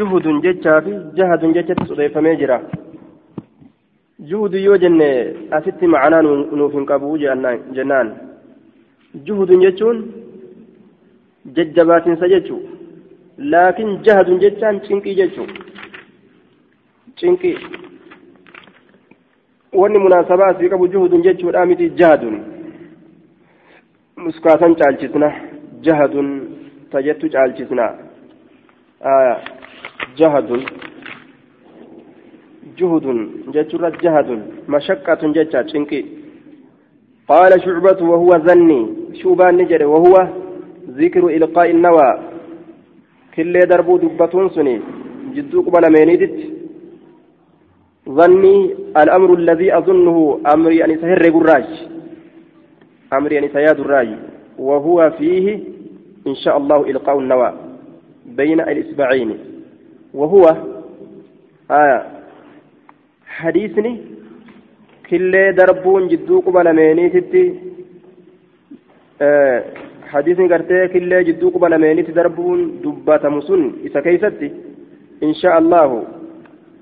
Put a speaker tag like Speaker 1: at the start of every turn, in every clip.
Speaker 1: juhudun jechaa fi jahadun jechatti sodheeffamee jira juhudu yoo jenne asitti macanaa nuuf hin qabu jennaan juhudun jechuun jajjabaatinsa jechuu laakiin jahadun jechaan cinqii jechuu cinqii wanni munaasabaa asii qabu juhudun jechuudha miti jahadun muskaasan caalchisna jahadun tajettu caalchisna jahadun juhudun jechuudha jahadun mashaqqatun jecha cinqii قال شعبة وهو ذني. شوبان نجري. وهو ذكر إلقاء النوى. كل دربو دبتون سني. جدوك بلا مينيدت. ظني الأمر الذي أظنه. أمري أن سهر الراج أمري أن سياد الراج وهو فيه إن شاء الله إلقاء النوى. بين الإسبعين. وهو آية حديثني كل دربون جدوك بلا مينيدت آه حديثني قرتي كل جدوك بلا مينيت دربون دبات مسن إذا كيستي إن شاء الله.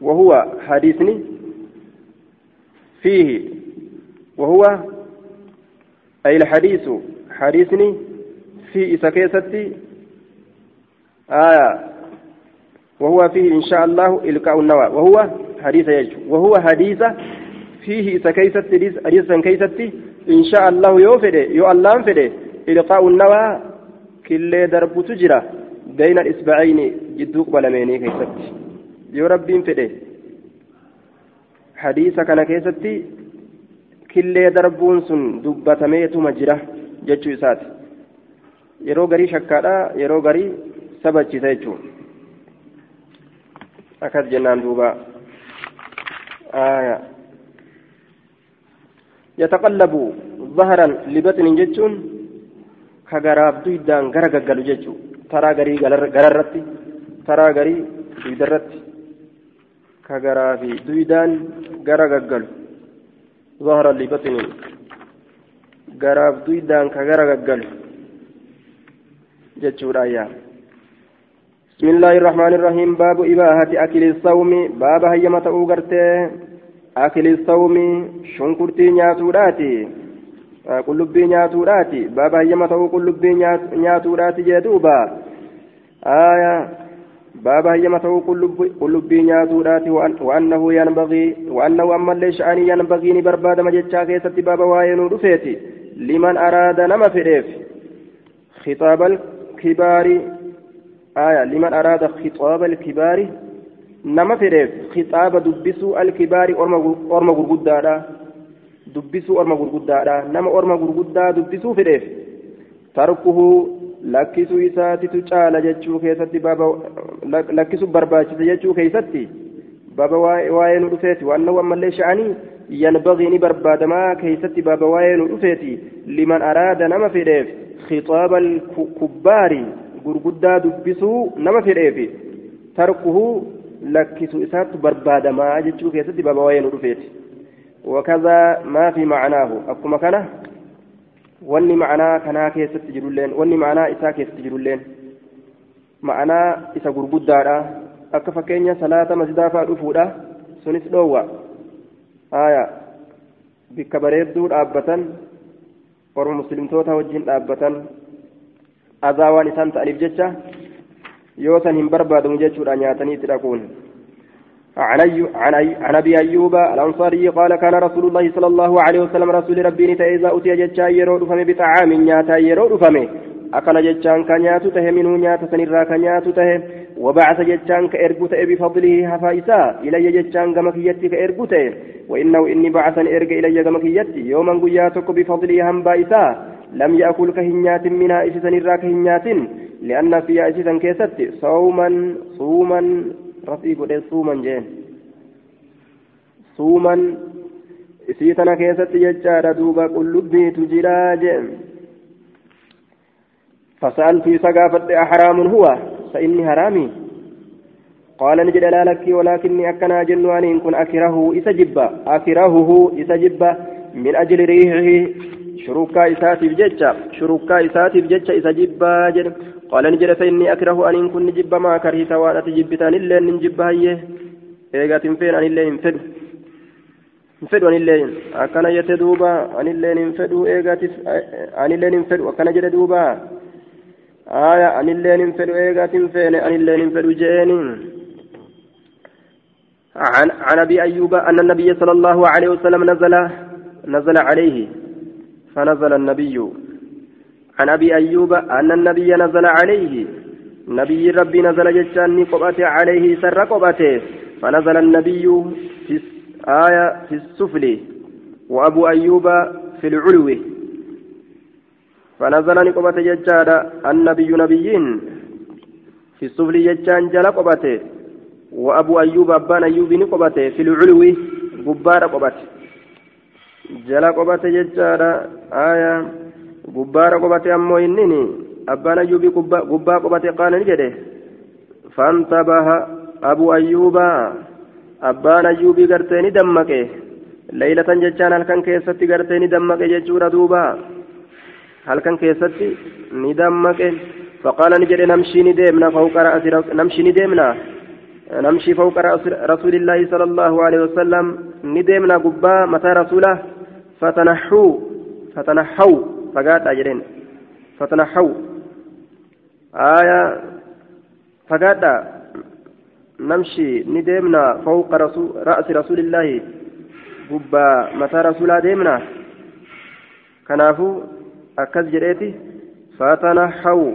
Speaker 1: وهو حديثني فيه. وهو أي الحديث حديثني في إسكيستي آية وهو فيه إن شاء الله إلقاء النوى. وهو حديث يجو وهو حديث فيه إسكيستي حديثا كيستي إن شاء الله يوفد يو الله فده. إلقاء النوى كل درب تجرى بين الإسبعين جدوك بلميني كيستي yoo rabbiin fedhe hadiisa kana keessatti killee darbuun sun dubbatameetuma jira jechuu isaati yeroo garii shakkaadha yeroo garii akkas jennaan duuba yataqallabu zaharan libaxinin jechuun ka garaaf duydaan gara gaggalu jechuu taraa garii gararratti taraa garii duydarratti كغرا في دويدان غرا غغل ظهر لبطن غرا دويدان كغرا غغل جتشورا يا بسم الله الرحمن الرحيم. باب إباحة أكل الصوم. باب هيما تأوغرتي أكل الصوم شنكرتي نياتوراتي. qullubbii nyaatuudhaati baaba hayyama ta'uu qullubbii nyaatuudhaati jee duuba aayaa باب هيما تو قلب بي نياتوداتي وأنه ينبغي وأنه أما اللي شأني ينبغي نبرباد مجتشا كيست باب واينو رفيتي لمن أراد نما فريف خطاب الكبار آية لمن أراد خطاب الكبار نما فريف خطاب دبسو الكبار أرما غرغدادا دبسو أرما غرغدادا نما أرما غرغدا دبسو فريف تركه isaatitu caala jechuu keessatti baaba lakkisu barbaachisa jechuu keessatti baaba waa'ee nu dhufeeti waannahu ammallee sha'anii yanbagii ni barbaadamaa keessatti baaba waa'ee nu dhufeeti liman araada nama fedheef khixaaba kubbaari gurguddaa dubbisuu nama fedheef tarkuhu lakkisu isaattu barbaadamaa jechuu keessatti baaba waa'ee nu dhufeeti وكذا ما في معناه أكما كان wanni ma'anaa kanaa keessatti jirulleen wanni ma'anaa isaa keessatti jirulleen ma'anaa isa gurguddaadha akka fakkeenya salaata masjidaa dhufuudha sunis dhoowwa haya bikka bareedduu dhaabbatan orma muslimtoota wajjin dhaabbatan azaa waan isaan ta'aniif jecha yoo san hin barbaadamu jechuudha nyaatanii itti dhaquun عن, ابي ايوب الانصاري قال كان رسول الله صلى الله عليه وسلم رسول ربي اذا اتي جتا يرو دفمي بطعام نياتا يرو دفمي أكل جتان كنيات ته منه نيات سنرا كنيات ته وبعث جتان كإرجوت بفضله هفائسا إلي جتان كمكيتي كإرجوت وإنه إني بعث إرج إلي كمكيتي يوما قياتك بفضله هم بائسا لم يأكل كهنيات منها إسسا سنرا كهنيات لأن فيها إسسا كيست صوما صوما رفي قد صوما جين. صوما إسيتنا كيست جتان دوبا قلبي تجرا جين. فسألت سقافت أحرام هو فإني حرامي. قال نجد لا لك ولكني أكنا جنوان إن كن أكره إسجب. أكرهه إسجب من أجل ريحه. شروكا إساتي بججة شروكا إساتي بججة إسجب قال نجد فإني أكره أن كن جب ما كرهت وأنا تجبتان إلا أن نجب هيه إيغا تنفين أن إلا ينفد نفد أن إلا أكن يتدوبا أن إلا ينفد إيغا أن إلا ينفد وكان جد دوبا. آية أن إلا ينفد إيغا تنفين أن إلا ينفد جينين عن عن أبي أيوب أن النبي صلى الله عليه وسلم نزل نزل عليه. فنزل النبي. عن أبي أيوب أن النبي نزل عليه. نبي ربي نزل جتاني قبته عليه سر قبته. فنزل النبي في آية في السفل. وأبو أيوب في العلو. فنزل قبته جتان النبي نبيين. في السفل جتان جل قبته. وأبو أيوب أبان أيوب نقبته في العلو. قبار قبته. جلا قبته ججارة آية قبار قبته أمو إنني أبان أيوب قبار قبته قال نجده فانتبه أبو أيوب أبان أيوب قرتين دمكه ليلة ججان هل كان كيستي قرتين دمكه ججورة دوبا هل كان كيستي ندمكه فقال نجد نمشي ندمنا فوق رأس نمشي ندمنا نمشي فوق رسول الله صلى الله عليه وسلم ندمنا قبا متى رسوله فتنحوا فتنحوا فقات أجرين فتنحوا آية فقات نمشي ندمنا فوق رسول رأس رسول الله. قبا متى رسوله دمنا كنافو أكز جريتي. فتنحوا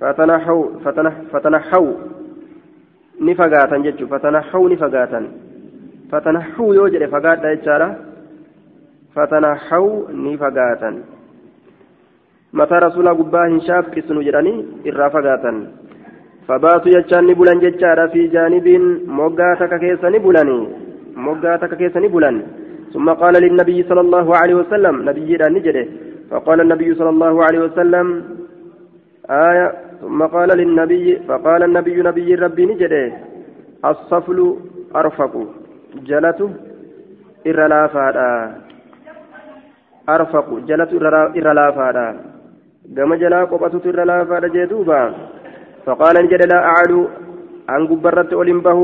Speaker 1: فتنحوا فتنحوا ni fagaatan jechuun fatanaxuu ni fagaatan fatanaxuu yoo jedhe fagaadha jechaadha fatanaxuu ni fagaatan mataa rasuulaa gubbaa hin shaakkisnu jedhanii irraa fagaatan fabaatu jechaan ni bulan jechaadha fi jaanibiin moggaa takka keessa ni bulanii moggaa takka keessa ni bulan ثم قال للنبي صلى الله عليه وسلم نبي نجده فقال النبي صلى الله عليه وسلم آية ثم قال للنبي فقال النبي نبي ربي نجده الصفل أرفق جلته إرلافادا أرفق جلته إرلافادا قام جلا قبطة إرلافادا جدوبا فقال نجد لا أعلو أن قبرت أولمبه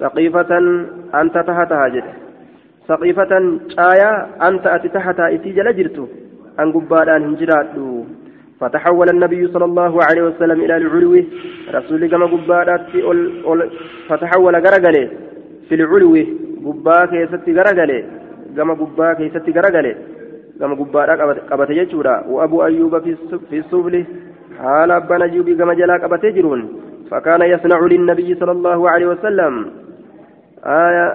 Speaker 1: سقيفة أنت تحتها جده سقيفة شايا أنت أتي تحتها إتي جل جرتو أن قباران هنجرات فتحول النبي صلى الله عليه وسلم إلى العلو رسول كما قبارات فتحول غرغله في العلو قبا كيست غرغله كما قبا كيست غرغله كما قبارا قبت يجورا وأبو أيوب في السفل حال أبان أيوب كما جلا قبت يجرون فكان يصنع للنبي صلى الله عليه وسلم آية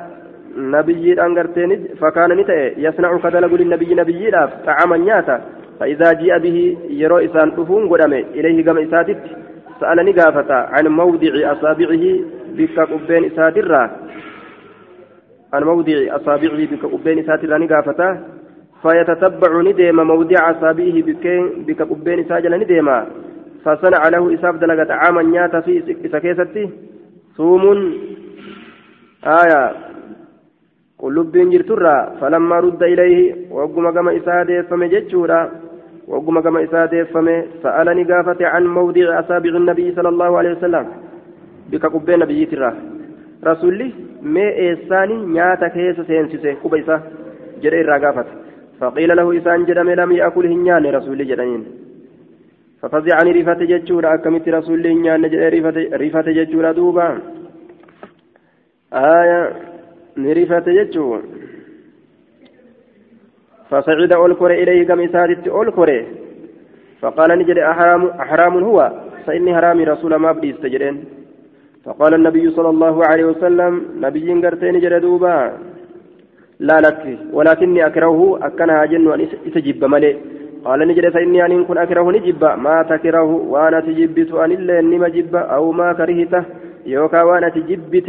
Speaker 1: نبي أنقرتين فكان نتأ يصنع كذلك للنبي نبي طعاما نياتا فإذا جاء به يرو إسان أفون قدامه إليه قم إساتت سألني قافة عن موضع أصابعه بك قبين إساترة عن موضع أصابعه نقافة فيتتبع نديم موضع أصابعه نديم فصنع له إساف دلقة عاما في ثوم آية jirturraa falammaa rudda ilayhi wagguma gama isaa deeffame jechuudha wagguma gama isaa deeffame sa'alani gaafate can mawdici asaabici nabiyyi sala allahu alehi wasalam bika qubbee nabiyyiitirraa rasulli mee eessaani nyaata keessa seensise quba isa jedhe irraa gaafate faqiila lahu isaan jedhame lam yaakul hin nyaanne rasulli jedhaniin ففزعني رفت جتشورا أكمت رسول الله نيان رفت جتشورا دوبا آية نرفت جتشو فصعد أولكر إليه كم إسادت أولكر فقال نجد أحرام, أحرام هو فإني حرامي رسول ما بدي استجرين فقال النبي صلى الله عليه وسلم نبي قرتين جد دوبا. لا لك ولكني أكرهه. أكنها جن وأن إتجب ملئ. قال نجد فإني أن كن أكره نجب ما تكره وأنا تجبت أن إلا إني مجب أو ما كرهته. يوكا وأنا تجبت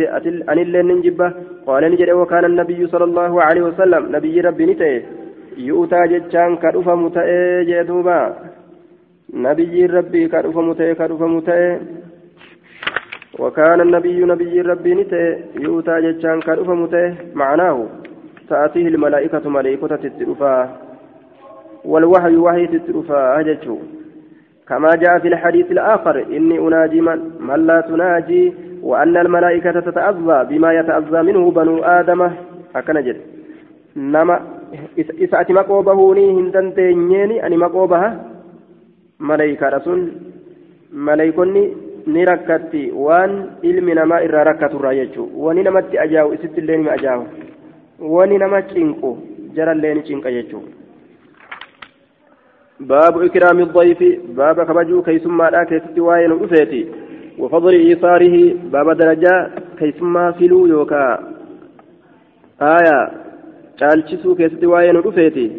Speaker 1: أن إلا نجب قال نجد وكان النبي صلى الله عليه وسلم. نبي ربي نتئ يؤتى جتشان كرف متئ جدوبا نبي ربي كرف متئ كرف متئ. وكان النبي نبي ربي نتئ يؤتى جتشان كرف متئ معناه. تأتيه الملائكة ملائكة تترفا. والوحي وحي تترفا أججه كما جاء في الحديث الآخر إني أناجي من, من لا تناجي وأن الملائكة تتأذى بما يتأذى منه بنو آدم. أكن جد. نما إسأتي مقوبهوني هندن تينيني أني مقوبها ملائكة رسول. ملائكوني ni rakkatti waan ilmi namaa irraa rakkaturraa jechuudha wani namatti ajaahu isitti illee ni ajaahu wani nama cinqu jarallee ni cinqa jechuudha. باب إكرام الضيف باب كبجو كيسما لا كيستي واين رفيتي وفضل إيثاره باب درجة كيسما فيلو يوكا آية قالشسو كيستي واين رفيتي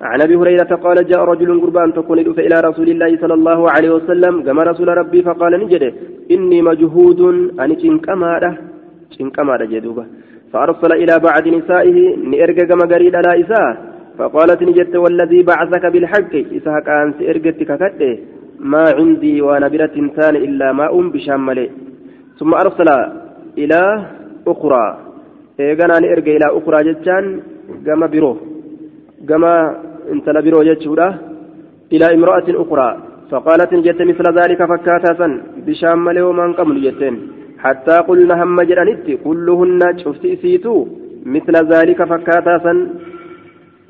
Speaker 1: عن أبي هريرة قال جاء رجل قربان تكون إلى رسول الله صلى الله عليه وسلم كما رسول ربي فقال نجده إني مجهود أن تنكماده تنكماده جدوبة. فأرسل إلى بعض نسائه نرجع كما قريد على إساء. فقالت نجدت والذي بعثك بالحق. إسحاق أنس إرجتك كده ما عندي وأنا برة ثاني إلا ماء بشامل. ثم أرسل إلى أخرى. إيجانا إرجع إلى أخرى جتان جما برو جما انت لبرو جتشورا إلى امرأة أخرى فقالت نجدت مثل ذلك فكاتا بشامل ومن قبل جتين حتى قلنا هم جرانيت كلهن شفت إسيتو مثل ذلك فكاتا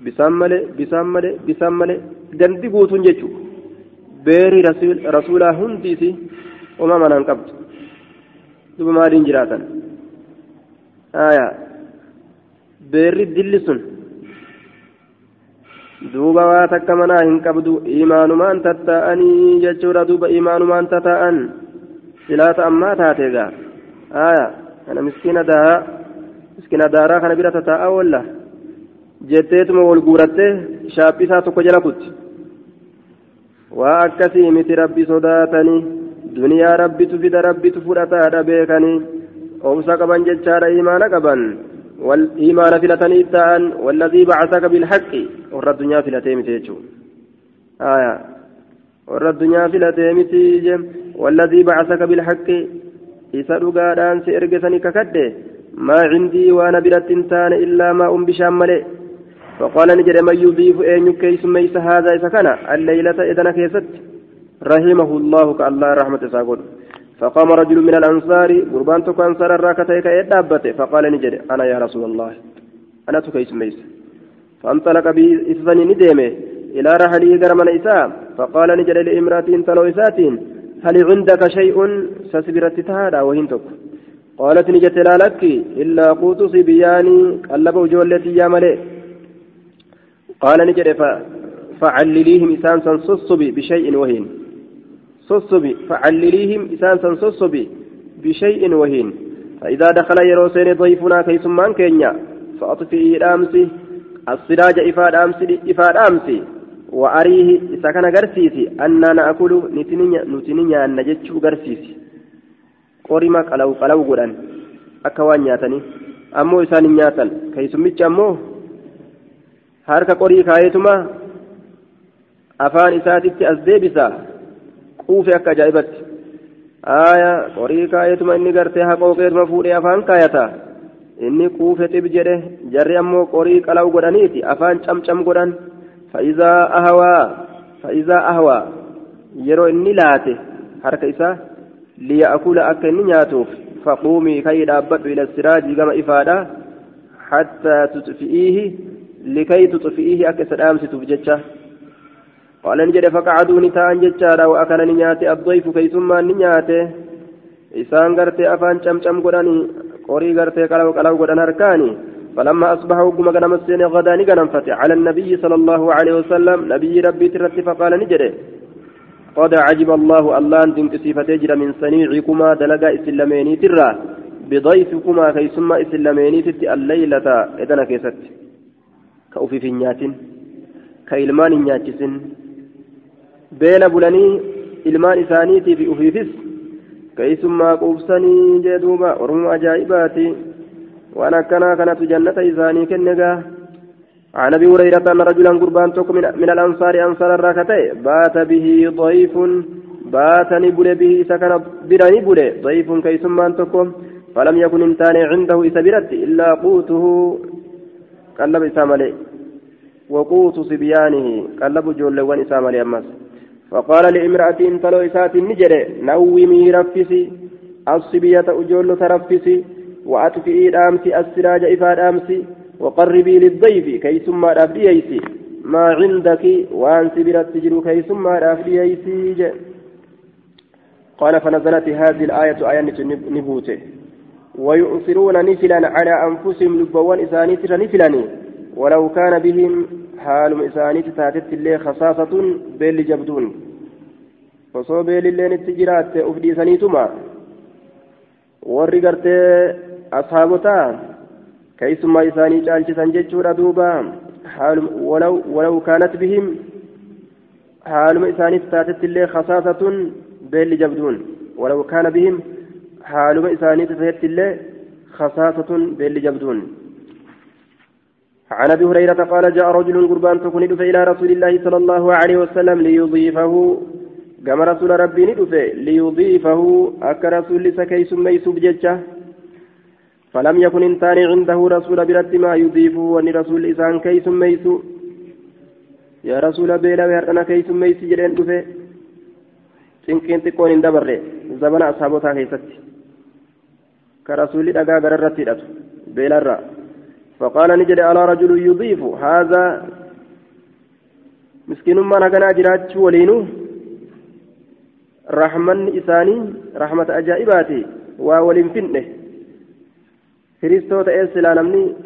Speaker 1: bisaan malee bisaan malee bisaan malee gandi guutuun jechuudha beerri rasuulaa hundi isii uma manaan qabdu duba maaliin jiraatan beerri dilli sun duuba waa takka manaa hin qabdu imaanumaan tatta'anii jechuudha. Duuba imaanumaan tata'an silaata ammaa taate gaa. Aayaa kana miskiina daaraa miskiina daaraa kana bira tata'aa walla. jetteetuma wal guurattee shaaphisaa tokko jala kutti. Waa akkasii miti rabbi sodaatanii duniyaa rabbitu fida rabbitu fudhataadha beekanii obsa qaban jechaadha imaana qaban ta'an walladii bacasaka bilhaqqi warra addunyaa filatee miti jechuudha warra addunyaa filatee miti walladii bacasaka bilhaqqi isa dhugaadhaan si ergesanii kakadhe maa cindii waana biratti hin taane illaa maa um bishaan malee فقال نجد من يضيف أن يكيس ميس هذا إذا كان الليلة إذا كيست رحمه الله كالله رحمة ساقول فقام رجل من الأنصار قربان تكو أنصار الراكتيك يدابته فقال نجد أنا يا رسول الله أنا تكيس ميس. فانطلق به إثنان نديمه إلى رحله قرم إساء فقال نجد لإمرأتين تلو إساتين هل عندك شيء سسبرت تهادا وهنتك قالت نجد لا لك إلا قوت صبياني قلب وجولتي يا ملئ. قال نجد فعلليهم إسان صصبي بشيء وهين صصبي فعلليهم إسان صصبي بشيء وهين. فإذا دخل يروسين ضيفنا كيسمان كينيا فأطفئه الأمسي السراج إفاد أمسي إفاد أمسي وأريه إذا كان قرسيسي أننا نأكل نتنيا أن نجتشو قرسيسي. qorima qalaw qalaw godhan akka waan nyaatanii ammoo isaan hin nyaatan keessummichi ammoo harka qorii kaayeetuma afaan deebisa quufe akka ajaa'ibatti aaya qorii kaayeetuma inni gartee haqooqeetuma fuudhee afaan kaayata inni quufe xib jedhe jarri ammoo qorii qalaw godhaniiti afaan camcam godhan fa'izaa ahawaa fa'izaa ahawaa yeroo inni laate harka isaa liya'akula akka inni nyaatuuf faquumii kayii dhaabbadhu ila siraajii gama ifaadha hattaa tutfi'iihi لكي تطفئيه أكس الأمس تفجتشه قال نجد فقعدوا نتاء جتشارا وأكل نياتي الضيف كي ثم نياتي. إسان قرتي أفان شم شم قراني قري قرتي قلو قلو قران هركاني. فلما أصبحوا قم قنم السين غدا نقنم فتح. على النبي صلى الله عليه وسلم نبي ربي ترتي فقال نجد. قد عجب الله الله أن تنكسي فتجر من صنيعكما دلقا إسلاميني ترى. بضيفكما كي ثم إسلاميني تتي الليلة. إذن كيست؟ nyaatin ka ilmaan hin nyaachisin beela bulanii ilmaan isaaniitiif ufiifis keeysummaa quubsanii jee duuba ormoo ajaa'ibaati. Waan akkanaa kanatu jannata isaanii kenne gaa. عن ابي هريره ان رجلا قربان توك من الانصار انصار الراكتي بات به ضيف بات نبل به سكن براني بل ضيف كيسمان توكم فلم يكن انتان عنده اسبرت الا قوته قلب إسامالي وقوت صبيانه قلب جولوان إسامالي أمس فقال لامرأة انتلو إسات النجر نومي رفسي الصبية أجول ترفسي وأطفئي الأمس السراج إفاد الأمس وقربي للضيف كي ثم أفدييسي ما عندك؟ وأن سبرت تجر كي ثم أفدييسي قال فنزلت هذه الآية آية نبوته. ويؤثرون نفلا على أنفسهم لبوان إسانيت نفلاني. ولو كان بهم حال إسانيت تاتت اللي خصاصة بيل جبدون وصو بيل اللي نتجرات أفدي سنيتما warri gartee ashaabotaa keeysummaa isaanii caalchisan jechuudha duuba walaw kaanat bihim haaluma isaaniif taatetti illee khasaasatun beelli jabduun walaw kaana bihim haaluma isaaniif taatetti illee khasaasatun beelli jabduun عن أبي هريرة قال جاء رجل قربان تكون إلى رسول الله صلى الله عليه وسلم ليضيفه. كما رسول ربي ندفه ليضيفه. أك رسول سكيس ميسوب ججة فلم يكن انتان عنده رسول برد ما يضيفه. وني رسول إسان كيس ميسو يا رسول بيلا بهرنا كيس ميسي جلين xiqqoon hin dabarre zabana asaabotaa keessatti ka rasuulli dhagaa gararratti hidhatu beelarraa فقال نجد على رجل يضيف هذا مسكين ما نغنى جراج ولينو rahmanni isaanii rahmata ajaa'ibaati waa waliin finne hiristoota ee silaa namni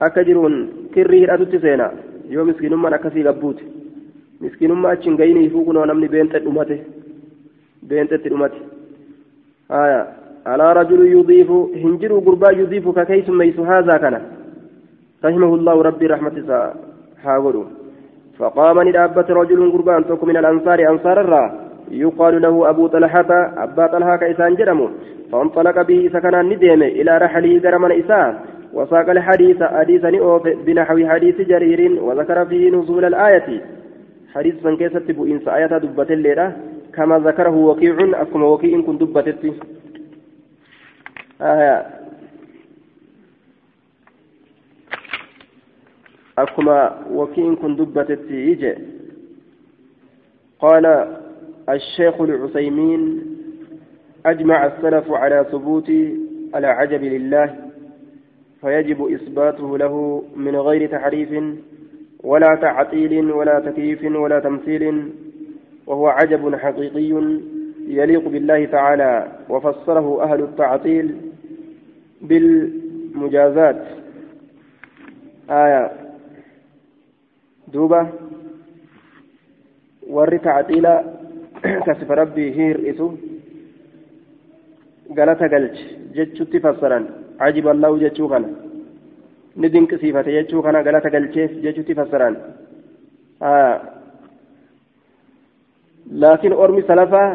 Speaker 1: akka jiruun kirrii hidhatutti seena yoo miskiinummaan akkasii gabbuute miskiinummaa achi hin gayiniifuu kunoo namni beenxe dhumate yudiifu hin jiru gurbaa yudiifu ka keeysummeeysu haazaa kana rahimahu llahu rabbii rahmatisaa haa godhu فقام لأبت رجل قربان توك من الأنصار أنصار الرا. يقال له أبو طلحة أبا طلحة كإسان جرمه فانطلق به سكنا ندم إلى رحله جرمنا إساء وساق الحديث حديثا بنحو حديث جرير وذكر فيه نزول الآية. حديث من كيسة بإنس آية دبت الليلة. كما ذكره وكيع أكما وكيع كن دبتت آية أكما وكين كن دبتت يجي قال الشيخ العثيمين أجمع السلف على ثبوت العجب لله فيجب إثباته له من غير تحريف ولا تعطيل ولا تكييف ولا تمثيل وهو عجب حقيقي يليق بالله تعالى وفسره أهل التعطيل بالمجازات آية دوبا warri tacxiila kasifa rabbii hir'isu galata galche jechutti fassaran cajiba allahu jechuu kana ni dinqisiifate jechuu kana galata galcheef jechutti fassaran laakiin ormi salafaa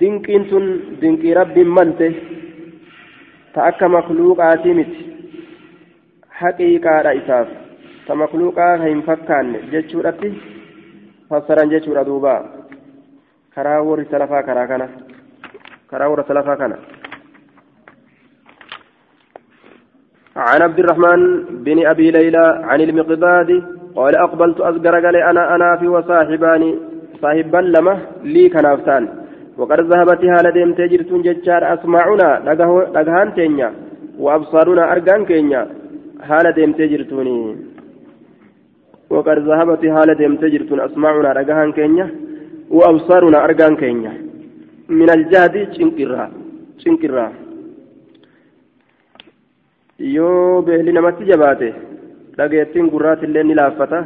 Speaker 1: dinqiin tun dinqii rabbiin malte isaaf ta makluuqaa hin fakkaanne jechuudhatti fassaran jechuudha duuba karaa warri salafaa karaa kana karaa warra salafaa kana عن عبد الرحمن بن أبي ليلى عن المقداد قال أقبلت أصغر قال أنا أنا في وصاحباني صاحبا لما لي كنافتان وقد ذهبت هالة ديم تجرت ججار أسمعنا لقهان تينيا وأبصارنا أرقان كينيا هالة ديم تجرتوني وقد ذهبت حالة ديمت أسماعنا رقهان كينيا وأبصارنا أرقان كينيا. من الجهد شنكرا شنكرا. yoo beelli namatti jabaate dhageettiin gurraatillee ni laaffata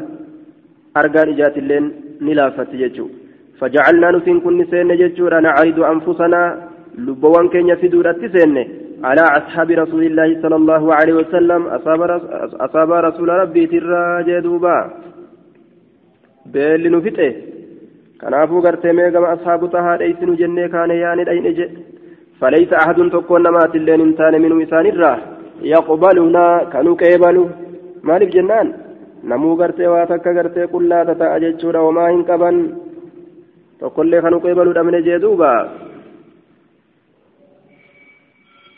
Speaker 1: argaan ijaatillee ni laaffatti jechuudha fajacalnaa nutiin kun ni seenne jechuudha nacridu anfusanaa lubbawwan keenya fiduudhatti seenne على أصحاب رسول الله صلى الله عليه وسلم. أصاب رسول ربي ترى جدوبا. بيل نفته. كنافو قرتي ميغما أصحاب طه ليس نجنة كان يعني دين إجي فليس أحد تكون نمات اللين انتان من إسان الراه يقبلنا كانوا كيبلوا. مالف جنان. namuu gartee waa takka gartee qullaa tata'a jechuudha homaa hin qaban tokkollee kanuu qeebaluu dhabne jee duuba.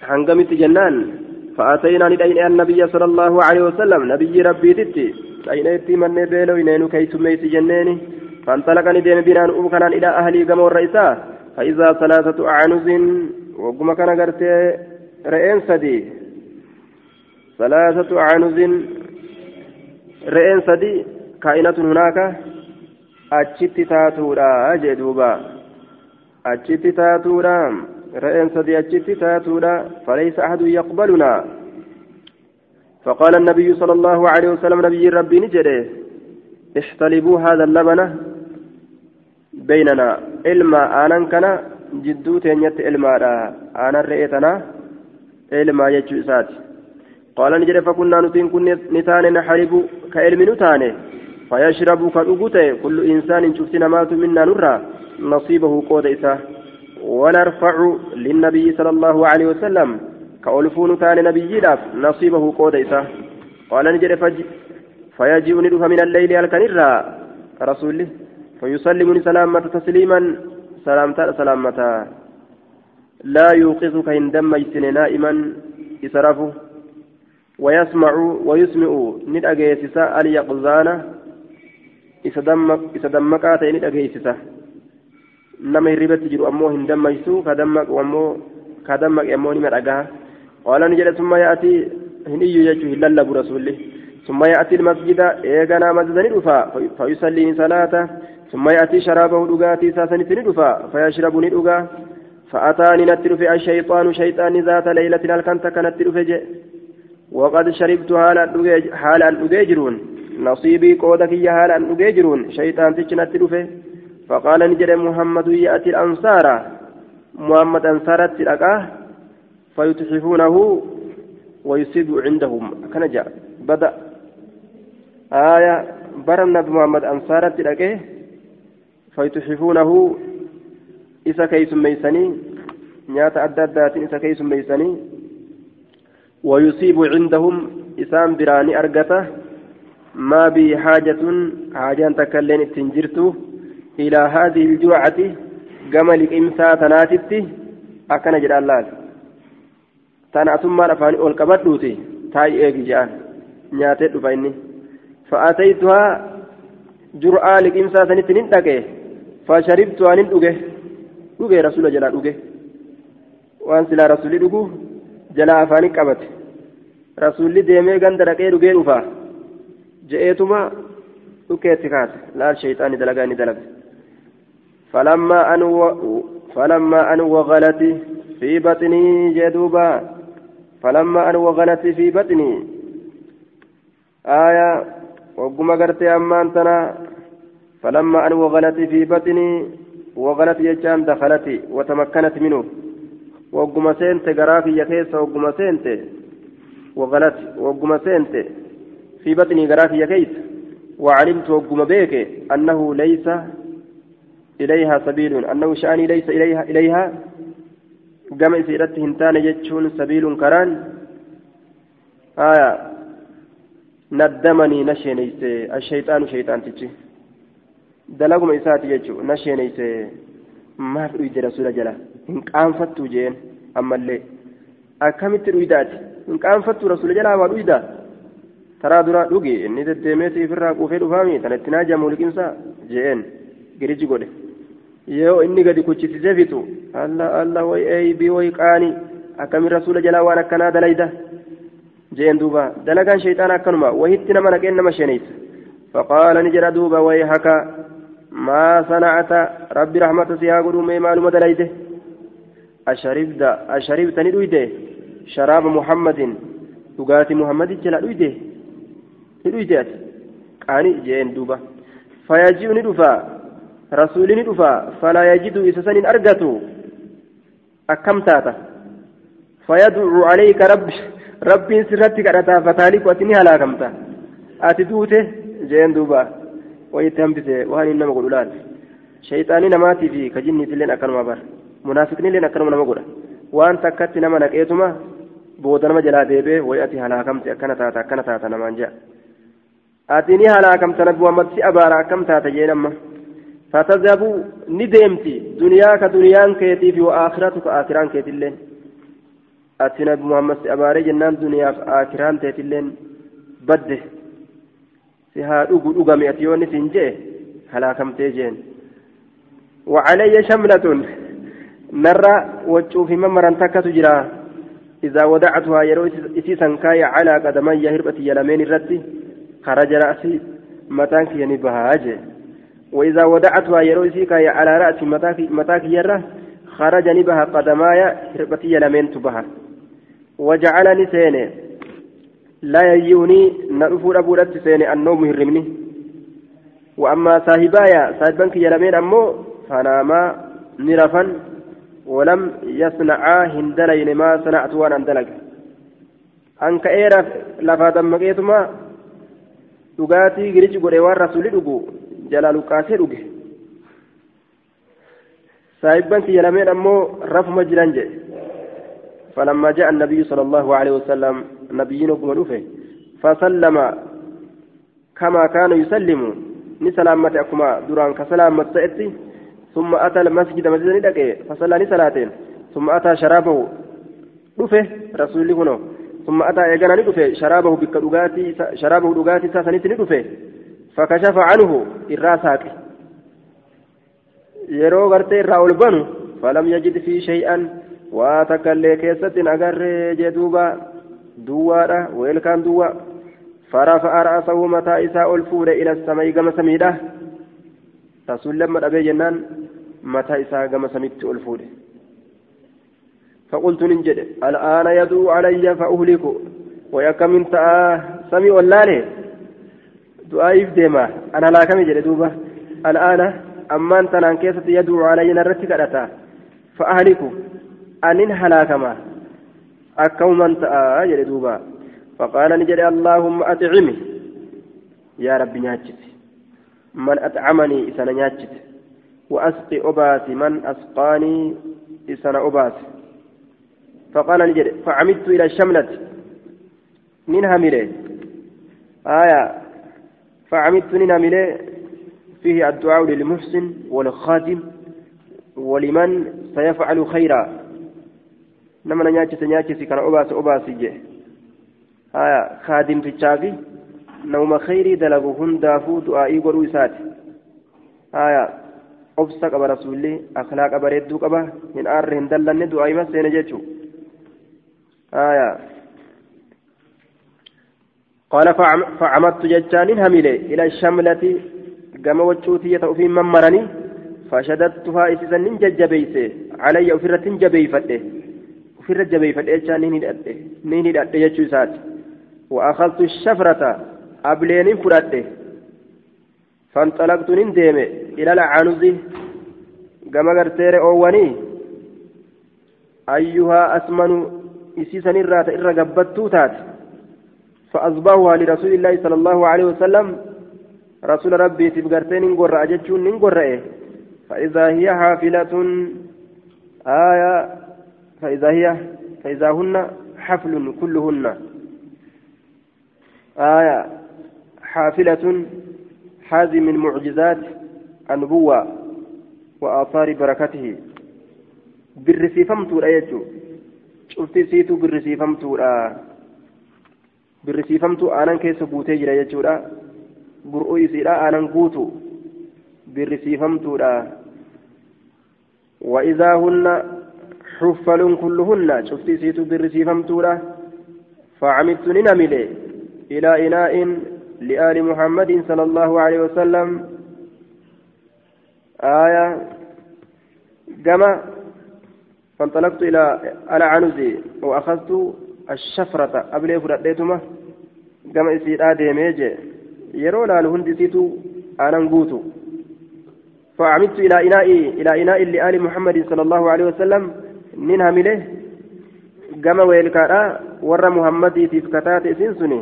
Speaker 1: هنقمت جنان فأتينا ندين النبي صلى الله عليه وسلم نبي ربي تتي أينتي من بيلو إنينو كيس ميس جنيني فانطلقني ديم بنان أبكنا إلى أهلي قمو الرئيسة فإذا ثلاثة أعنز وقم كان قرتي رئين سدي ثلاثة أعنز رئين سدي كائنة هناك أجت تاتورا جدوبا أجت تاتورا رئين سدي أجت تاتورا فليس أحد يقبلنا فقال النبي صلى الله عليه وسلم نبي ربي نجري احتلبوا هذا اللبن بيننا علما آنان كان جدو تنيت علما آنا رئيتنا علما يجو إسات قال نجري فكنا نتين كن نتان نحلب كعلم نتان فيشرب كالأقوته كل إنسان شفتنا مات منا نرى. نصيبه قود إساه ونرفع للنبي صلى الله عليه وسلم. كأولفون تان نبي نصيبه قود إساه قال نجري فيجيء ندفع من الليل الكنرى. رسوله فيسلمني سلامة تسليما. سلامة سلامة لا يوقظك إن دم نائما. إسرافه. ويسمع ويسمع. ند أجيسسا اليقظان isa dammaqaa ta'e ni dhageessisa nama hirribatti jiru ammoo hin dammaqsu ka dammaqu ammoo ka dammaqe ammoo nima dhagaha qaala ni jedhe summa ya'atii hin iyyu jechuu hin lallabu rasuulli ثم يأتي المسجد إيغانا مسجد ندفا فيصلي صلاته ثم يأتي شرابه دغاتي ساسنت ندفا فيشرب ندغا فأتاني نتلف الشيطان شيطان ذات ليلة الكنت كانت تلفج وقد شربت حالا أجيجرون نصيبي قودك يا حالا أجيجرون. شيطان تجنت تلفه فقال نجد محمد يأتي الأنصار. محمد أنصارت تلقاه. فيتحفونه ويصيب عندهم. كان جاء بدأ. آية. برم نبي محمد أنصارت لقيه فيتحفونه. إسا كيس ميسني. نيات أدادات إسا كيس ميسني. ويصيب عندهم. إسام براني أرقته. ما بي حاجة حاجة تكلين التنجرت إلى هذه الجوعة قمل إمسا تناتت أكن جلال تانا ثم رفاني أول كبدوتي تاي إيجي جان. نياتي دفايني فأتيتها جرعة لقمسا سنتين دقه فشربتها ندقه دقه رسول جلال دقه waan silaa rasuulli dhugu jalaa afaanii qabate rasuulli deemee ganda dhaqee dhugee dhufa kaase laal shayxaani dalagaa ni dalaga فلما أن و... فلما أن وغلت في بطني جدوبا. فلما أن وغلت في بطني. آية وقم قرتي أمان تنا. فلما أن وغلت في بطني وغلت يجان دخلت وتمكنت منه. وقم سنت قرافي يكيس وقم سنت. وغلت وقم سنت. في بطني قرافي يكيس وعلمت وقم بيك أنه ليس إليها سبيل أنه شأني ليس إليها إليها. قم سيرته هنتان يجون سبيل كران. آية. ندمني نشينيس الشيطان شيطان تجي. دلقم إساتي يجو نشينيس. maaf dhuyde rasuula jala hin qaanfattu jeen ammallee akkamitti dhuydaati hin qaanfattu rasuula jalaa waa dhuyda taraa duraa dhuge inni deddeemeeti ifirraa quufee dhufaami tan itti naajamu liqimsaa jeen giriji godhe yoo inni gadi kuchisiisee fitu alla alla way eeybii way qaani akkamiin rasuula jalaa waan akkanaa dalayda dalagaan shayxaana akkanuma wahitti nama naqeen nama sheneysa faqaala ni jedha duuba way haka ما صنعت ربي رحمة سيها قدوم معلومة دليته أشربت أشربت ندويته شراب محمد تقاتي محمد جل دويته ni dhujaati qaanii jeen duuba. Fayaji'u ni dhufaa rasuulli ni dhufaa falaa yajidu isa san hin argatu akkam taata? Fayaduu calayka rabbi rabbiin sirratti kadhataa fataaliku ati ni halaakamta. Ati duute jeen duuba. Wayitti hambise waan hin nama godhu laal shayxaanii namaatii fi kajinniitilleen akkanuma bara. Munaafiqniilleen akkanuma nama godha. Waan takkatti nama naqeetuma booda nama jalaa deebi'e wayi ati halaakamte akkana taata akkana taata namaan ja'a si abaara akkam taata jeen amma fatadhabuu ni deemti duniyaa ka duniyaan keetiif wa aakhiratu ka aakhiraan keetilleen ati nabi muhammad si abaaree jennaan duniyaaf aakhiraan teetilleen badde si haa dhugu dhugame ati yoonni siin jee halaakamtee jeen وعلي شملة نرى وجوف ممرا تكت جرا إذا ودعتها يرو إسيسا كاي على قدمي هربة يلمين الرد خرج رأسي متاك ينبهاج وإذا ودعتها يرو إسيكا على رأس متاك, يره خرج نبها قدماي هربة يلمين تبها. وجعلني سيني. لا يجيوني نرفو أبو رت سيني النوم هرمني. وأما صاحبايا صاحبانك يلمين أمو فناما نرفا ولم يصنعا هندلين ما صنعت وأنا اندلق. أنك إيرا لفا دمقيتما dhugaatii girichi godhe waan rasuli dhugu jalaa luqqaasee dhuge. Saahibban kiyya lameen ammoo rafuma jiran jedhe. فلما جاء النبي صلى الله عليه وسلم نبيين وقم فسلم كما كان يسلم نسلامة أكما دران كسلامة سأتي ثم أتى المسجد مسجد ندقى فصلى نسلاتين ثم أتى شرابه دفه رسول الله ثم أتى إيقانا ندفه شرابه بك دقاتي شرابه دقاتي ساسنيت ندفه فكشف عنه الراسات yeroo gartee irraa ol banu falam yajid fi shay'an waa takka illee keessatti hin agarree jee duuba duwwaadha weelkaan duwwa farafa'a ra'asahu mataa isaa ol fuudhe ila samii gama samiidha rasuul lamma dhabee jennaan mataa isaa gama samitti ol fuudhe فقلت ننجد. الآن يدعو علي فأهلك ويكم من تآه سمي والله دعاء ديما أنا لا كم جد دوبة. الآن أما أنت نان كيسة يدعو علي نرتك أتا فأهلك أنين هلاكما. أكوم من تآه جد دوبة. فقال نجد اللهم أطعمي. يا ربي ناجت. من أطعمني إسانا ناجت. وأسقي أباسي. من أسقاني إسانا أباسي. فقال نجد فعمدت إلى الشملة. منها ملي آية. فعمدت منها ملي فيه الدعاء للمحسن والخادم ولمن سيفعل خيرا. نما نياتي نياتي كان أباس أباس جي آية. خادم في الشافي نوم خيري دلغو هندافو دعائي قروا ساتي آية. obsa qaba rasuulli akhlaaqa bareedduu qaba hin aarre hin dallanne du'aayima seene jechuu آية قال فعمدت ججان هميلي إلى الشملة كما وجوتي في من مرني فشددتها إسسا ننججبيسي علي أفرة جبيفته أفرة جبيفته جان نيني دأته يجوسات وأخذت الشفرة أبلين فرته فانطلقت نندم إلى العنز كما قرتير أواني أيها أسمن إسيسن الرات إر قبتو تات لرسول الله صلى الله عليه وسلم رسول ربي تبقرتين نقر أجتشون نقر إيه فإذا هي حافلة آية فإذا هي فإذا هن حفل كلهن آية حافلة هذه من معجزات النبوة وآثار بركته بالرسيفمت الآية cufti siitu birrisiifamtuudha birrisiifamtuu aanan keessa guutee jira jechuudha bur'uu isiidha aanan guutu birrisiifamtuudha وإذا هن حفل كلهن شفتي سيتو برسيفمتورة فعمدت ننملي إلى إناء لآل محمد صلى الله عليه وسلم آية كما فانطلقت إلى على عنزي وأخذت الشفرة. أبلي فرديتما كما يصير آدي ميجي يرون على هندسيتو أنا نقوتو. فعمدت إلى إناء إلى إناء لآل محمد صلى الله عليه وسلم. منها مله كما ويلكا ور محمد تفكتات سنسني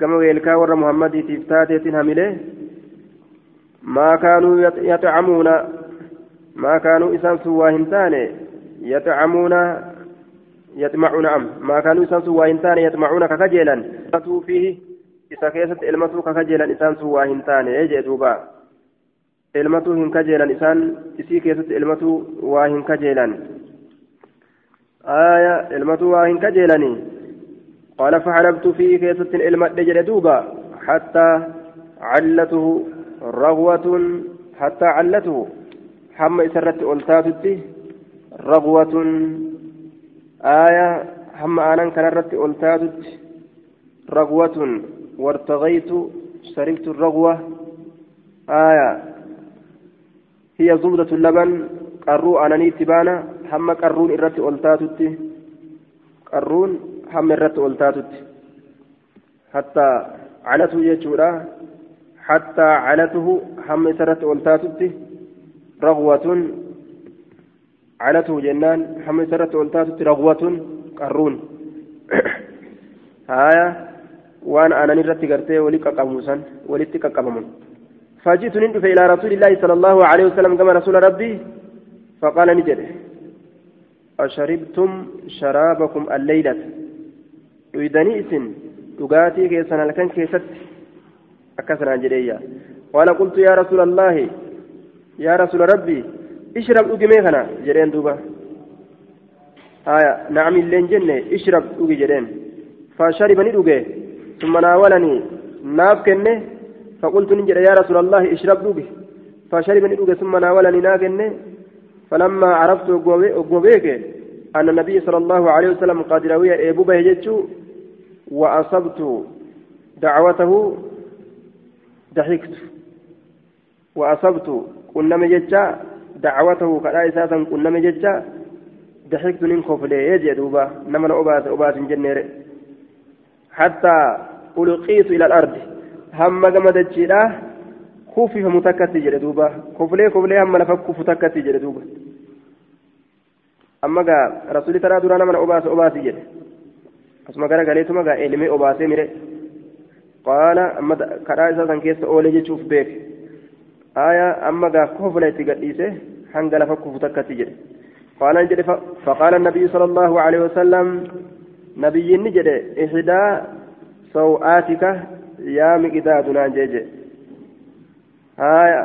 Speaker 1: كما ويلكا ور محمد تفتات تنها ما كانوا يطعمون ما كانوا إسان سوى هنتان يطعمون يطمعون أم. ما كانوا إسان سوى هنتان يطمعون ككجيلا فيه إسا كيست إلمتو ككجيلا إسان سوى هنتان. يجي دوبا. إلمتو هن كجيلا إسان إسي كيست إلمتو واهن كجيلا آية إلمتو واهن كجيلاني قال فحلبت فيه كيست إلمت. دجل دوبا. حتى علته رغوة حتى علته حم إسرت ألتاتتي رغوة آية حم آنان كان رت ألتاتتي رغوة وارتغيت شربت الرغوة آية هي زبدة اللبن قرو أناني تبانا حم قرون إرت ألتاتتي قرون حم إرت ألتاتتي حتى علته يجورا حتى علته حم إسرت ألتاتتي رغوة علته جنان حم إسرت ألتاتتي رغوة قرون. هايا waan aanan irratti gartee wali qaqqabuusan walitti qaqqabaman فجئت ندف إلى رسول الله صلى الله عليه وسلم كما رسول ربي فقال نجد أشربتم شرابكم الليلة؟ يدني إسن تقاتي كيسان لكن كيست أكسنا جريا قال قلت يا رسول الله يا رسول ربي اشرب أجميخنا جرين دوبا. آية نعم اللين جنة اشرب أجي جرين فشرب ندوغي ثم ناولني ناف كنة فقلت نجد يا رسول الله اشرب دوغي فشرب ندوغي ثم ناولني ناكنه فلما عرفت وقوبيك أن النبي صلى الله عليه وسلم قد روي إبو بهجتشو وأصبت دعوته ضحكت. وأصبت كنا مجتشا دعوته كلا إساسا كنا مجتشا ضحكت ننكف ليه يجي دوبا نمن أبات أبات جنير حتى ألقيت إلى الأرض هم جمد الجيرة كوفي فمتكتي جل دوبا كفلي كفلي هم لفك كفتكتي جل دوبا أما جا رسول ترى درانا من أباس أباس جل أسمع كذا قالت ما جا إلمي أباس ميري قال أما كرا إساسا كيس أولي جتشوف بيك آية أما جا كفلي تقديسه حنق لفك كفتكتي جل قال فقال النبي صلى الله عليه وسلم نبي نجد إحدى سوآتك يا مقداد نانجيج هايا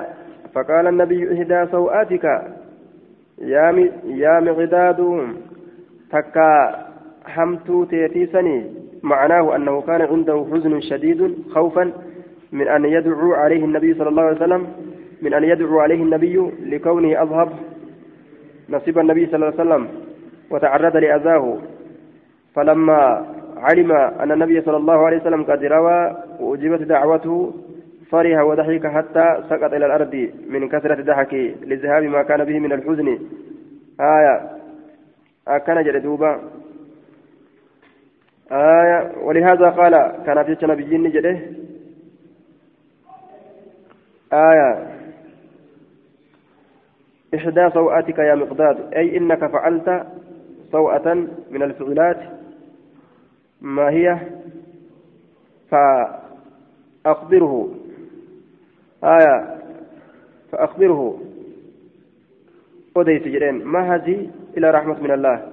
Speaker 1: فقال النبي إحدى سوآتك يا مقداد تكا حمت تيتيسني معناه أنه كان عنده حزن شديد خوفا من أن يدعو عليه النبي صلى الله عليه وسلم من أن يدعو عليه النبي لكونه أذهب نصيب النبي صلى الله عليه وسلم وتعرض لأذاه. فلما علم أن النبي صلى الله عليه وسلم قد روى وأجيبت دعوته فرح وضحك حتى سقط إلى الأرض من كثرة ضحك لذهاب ما كان به من الحزن. آية. أكن جلدوبا آية. ولهذا قال كان في نبي نجده آية. إحدى سوءاتك يا مقداد. أي إنك فعلت سوءة من الفعلات ما هي؟ فأخبره. آية. فأخبره. وديت جرين ما هذه إلى رحمة من الله؟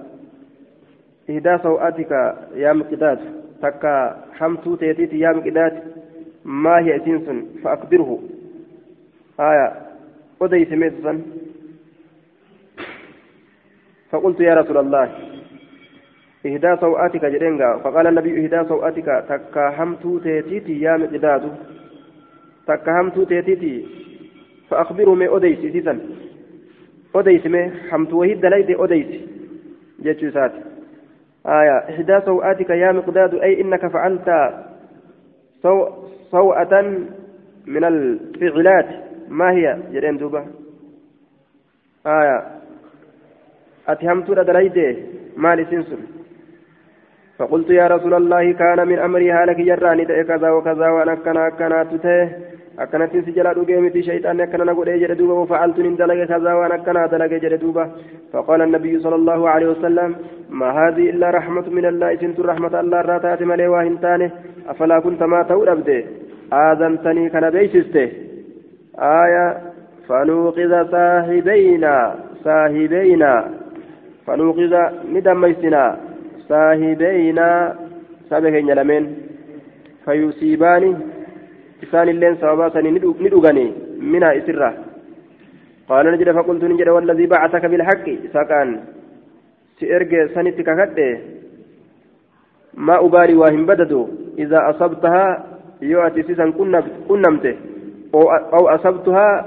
Speaker 1: إهدى سوءاتك يا مقداد. تكا حمتو تيتيت يا مقداد. ما هي سنسن فأخبره. آية. وديت ميتسن فقلت يا رسول الله إهدى سوءاتك جرينغا. فقال النبي إهدى سوءاتك تكاهمتو تيتيتي يا مقداد. تكاهمتو تيتيتي. فأخبره من أديسي سيسن. أديسي من حمت وهيد دليت أديسي جيتشو سات آية إهدى سوءاتك يا مقداد أي إنك فعلت سو سوءة من الفعلات. ما هي؟ جرين دوبا آية أتهمت دليت مال سنسن فقلت يا رسول الله كان من أمري هالك جراني كذا وكذا وأنا كنا كنا تته أكنت سجلا دوغيمتي شيطان أكنا نقول إيه دوبا وفعلت من دلق كذا وأنا كنا دلق دوبا فقال النبي صلى الله عليه وسلم ما هذه إلا رحمة من الله إسنت رحمة الله راتات ملي واهنتاني أفلا كنت ما تود أبدي آذنتني كان بيسسته آية فنوقظ صاحبينا صاحبينا فنوقظ ندميسنا صاحبينا سابق يلمين فيصيبان إسان اللين سني ندوغني منها إسرة. قال نجد فقلت نجد والذي بعثك بالحق سكان سيرجع سنتك كده. ما أبالي وهم بددوا إذا أصبتها يؤتي إسيسا كنمته. أو أصبتها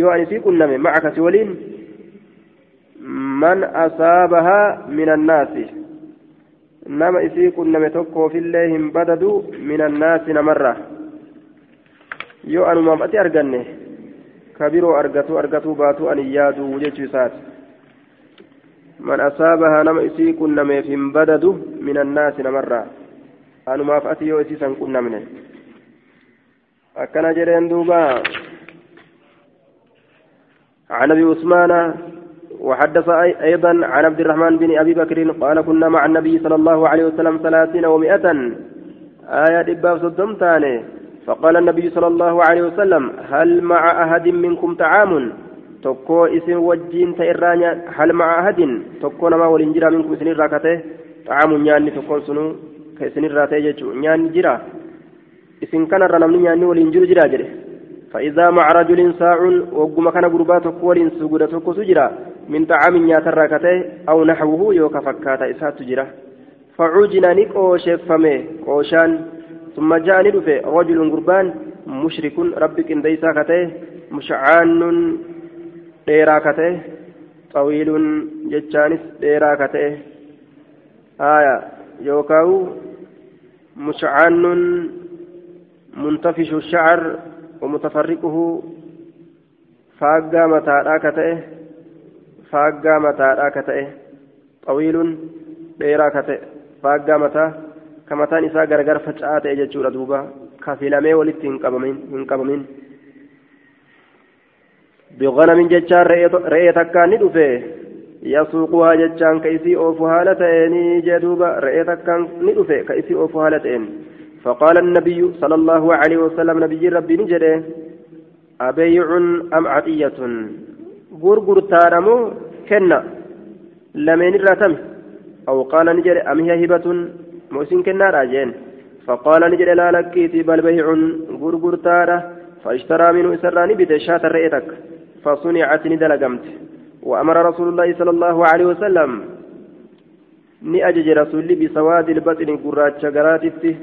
Speaker 1: يو أنسي كنمه. معك سولين. من أصابها من الناس. نما إسي كنمه تكو في الله بددوا من الناس نمرة. يو أنو مامتي أرغنه كبيرو أرغتو أرغتو باتو أن يادو وجيتو سات. من أصابها نما إسي كنمه في بددوا من الناس نمرة. أنو ما فأتي يو إسي سن كنمه أكنا جرين دوبا. عن أبي عثمان وحدث أيضا عن عبد الرحمن بن أبي بكر قال كنا مع النبي صلى الله عليه وسلم ثلاثين ومائة آية إباب صدم تاني فقال النبي صلى الله عليه وسلم هل مع أحد منكم طعام irraa hal maca ahadin tokko nama waliin jira minkum isinirraa kate xaamun nyaanni tokkoon sunu ka isinirraa ta'e jechuu nyaanni jira isin kanarra namni nyaanni waliin jiru jira jedhe فإذا مع رجل ساع وقم كان قربات كول سجود تكو سجرا من طعام نياتر كته أو نحوه يوكا فكاتا إسات تجرا فعوجنا نكوش فمي كوشان ثم جاء ندفع رجل قربان مشرك ربك إن ديسا كته مشعان ديرا كته طويل جتشانس ديرا كته. آية يوكاو مشعان منتفش الشعر ومتفرقه فاقا متى راكته فاقا متى راكته طويل ديرا كته فاقا متى كمتان إساء غرغر فجأة يجتشور دوبا كفلمي ولت هنقبمين بغنم جتشان رئي تكان ندفه يسوقها جتشان كيسي أوفو هالتين جدوبا رئي تكان ندفه كيسي أوفو هالتين فقال النبي صلى الله عليه وسلم نبي ربي نجري أبيع أم عطية غرغر تارمو كنا لمن الراتم أو قال نجري أم هي هبة موسين كنا راجين فقال نجري لا لكيتي بل بيع غرغر تارة فاشترى منه إسراني بتشات رئيتك فصنعت ندلقمت وأمر رسول الله صلى الله عليه وسلم rasulli bisawaadi ilbaxini gurraacha garaatitti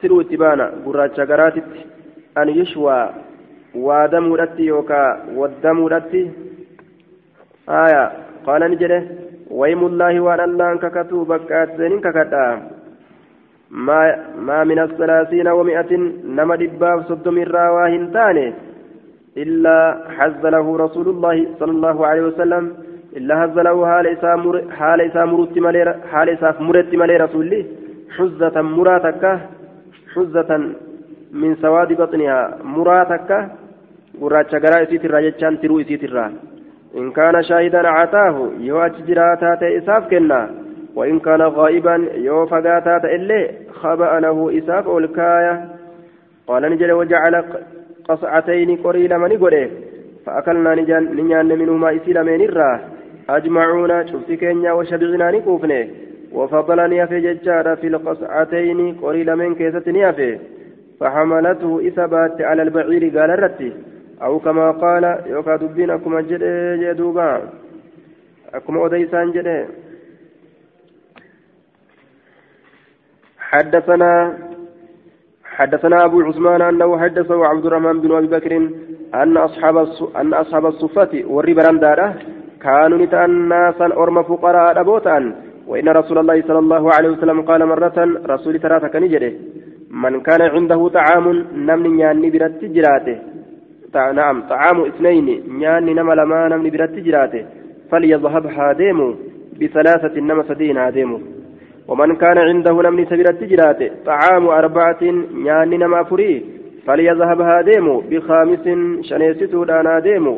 Speaker 1: siruu itti baana gurraacha garaatitti an yushwaa. Waadamuudhatti yookaa waddamuudhatti aya qaala ni jedhe waymullaahi waan allaan kakatuu bakkaatsenin kakadha maa min asalaasiina wami'atin nama dhibbaaf soddomirraa waa hin taane illaa hazza lahu rasuulullaahi sala allaahu alehi wasalam illaa hazza lahu haala isaa murutti malee haala isaaf muretti malee rasulli xuzzatan muraa takka حزة من سواد بطنها مراتك قراش قراء سيترا جتشان ترو سيترا إن كان شاهدا عتاه يو أججراتات إساف كنا وإن كان غائبا يو فقاتات إلي خبأ له إساف الكاية قال نجل وجعل قصعتين قريل من قريه فأكلنا نجان منهما إسيل من الراه أجمعون شفت كينيا وشبغنا نكوفنه وفضلني في ججارة في القصعتين قريل من كيستني في فحملته إثبات على البعير قال الرتي. أو كما قال يوكا دبين أكما جدي جدوبا. أكما أديسان جدي حدثنا حدثنا أبو عثمان أنه حدثه عبد الرحمن بن أبي بكر أن أصحاب أن أصحاب الصفة والربران داره كانوا نتأناسا ناسا أرم فقراء أبوتان وإن رسول الله صلى الله عليه وسلم قال مرة رسول ثلاثة كنجره من كان عنده طعام نمن نياني برت جراته. نعم طعام اثنين نياني نما لما نمن برت جراته. فليذهب هاديمو بثلاثة نما سدين هاديمو. ومن كان عنده نمن سبرت جراته طعام أربعة نياني نما فري فليذهب هاديمو بخامس شنيستو دانا ديمو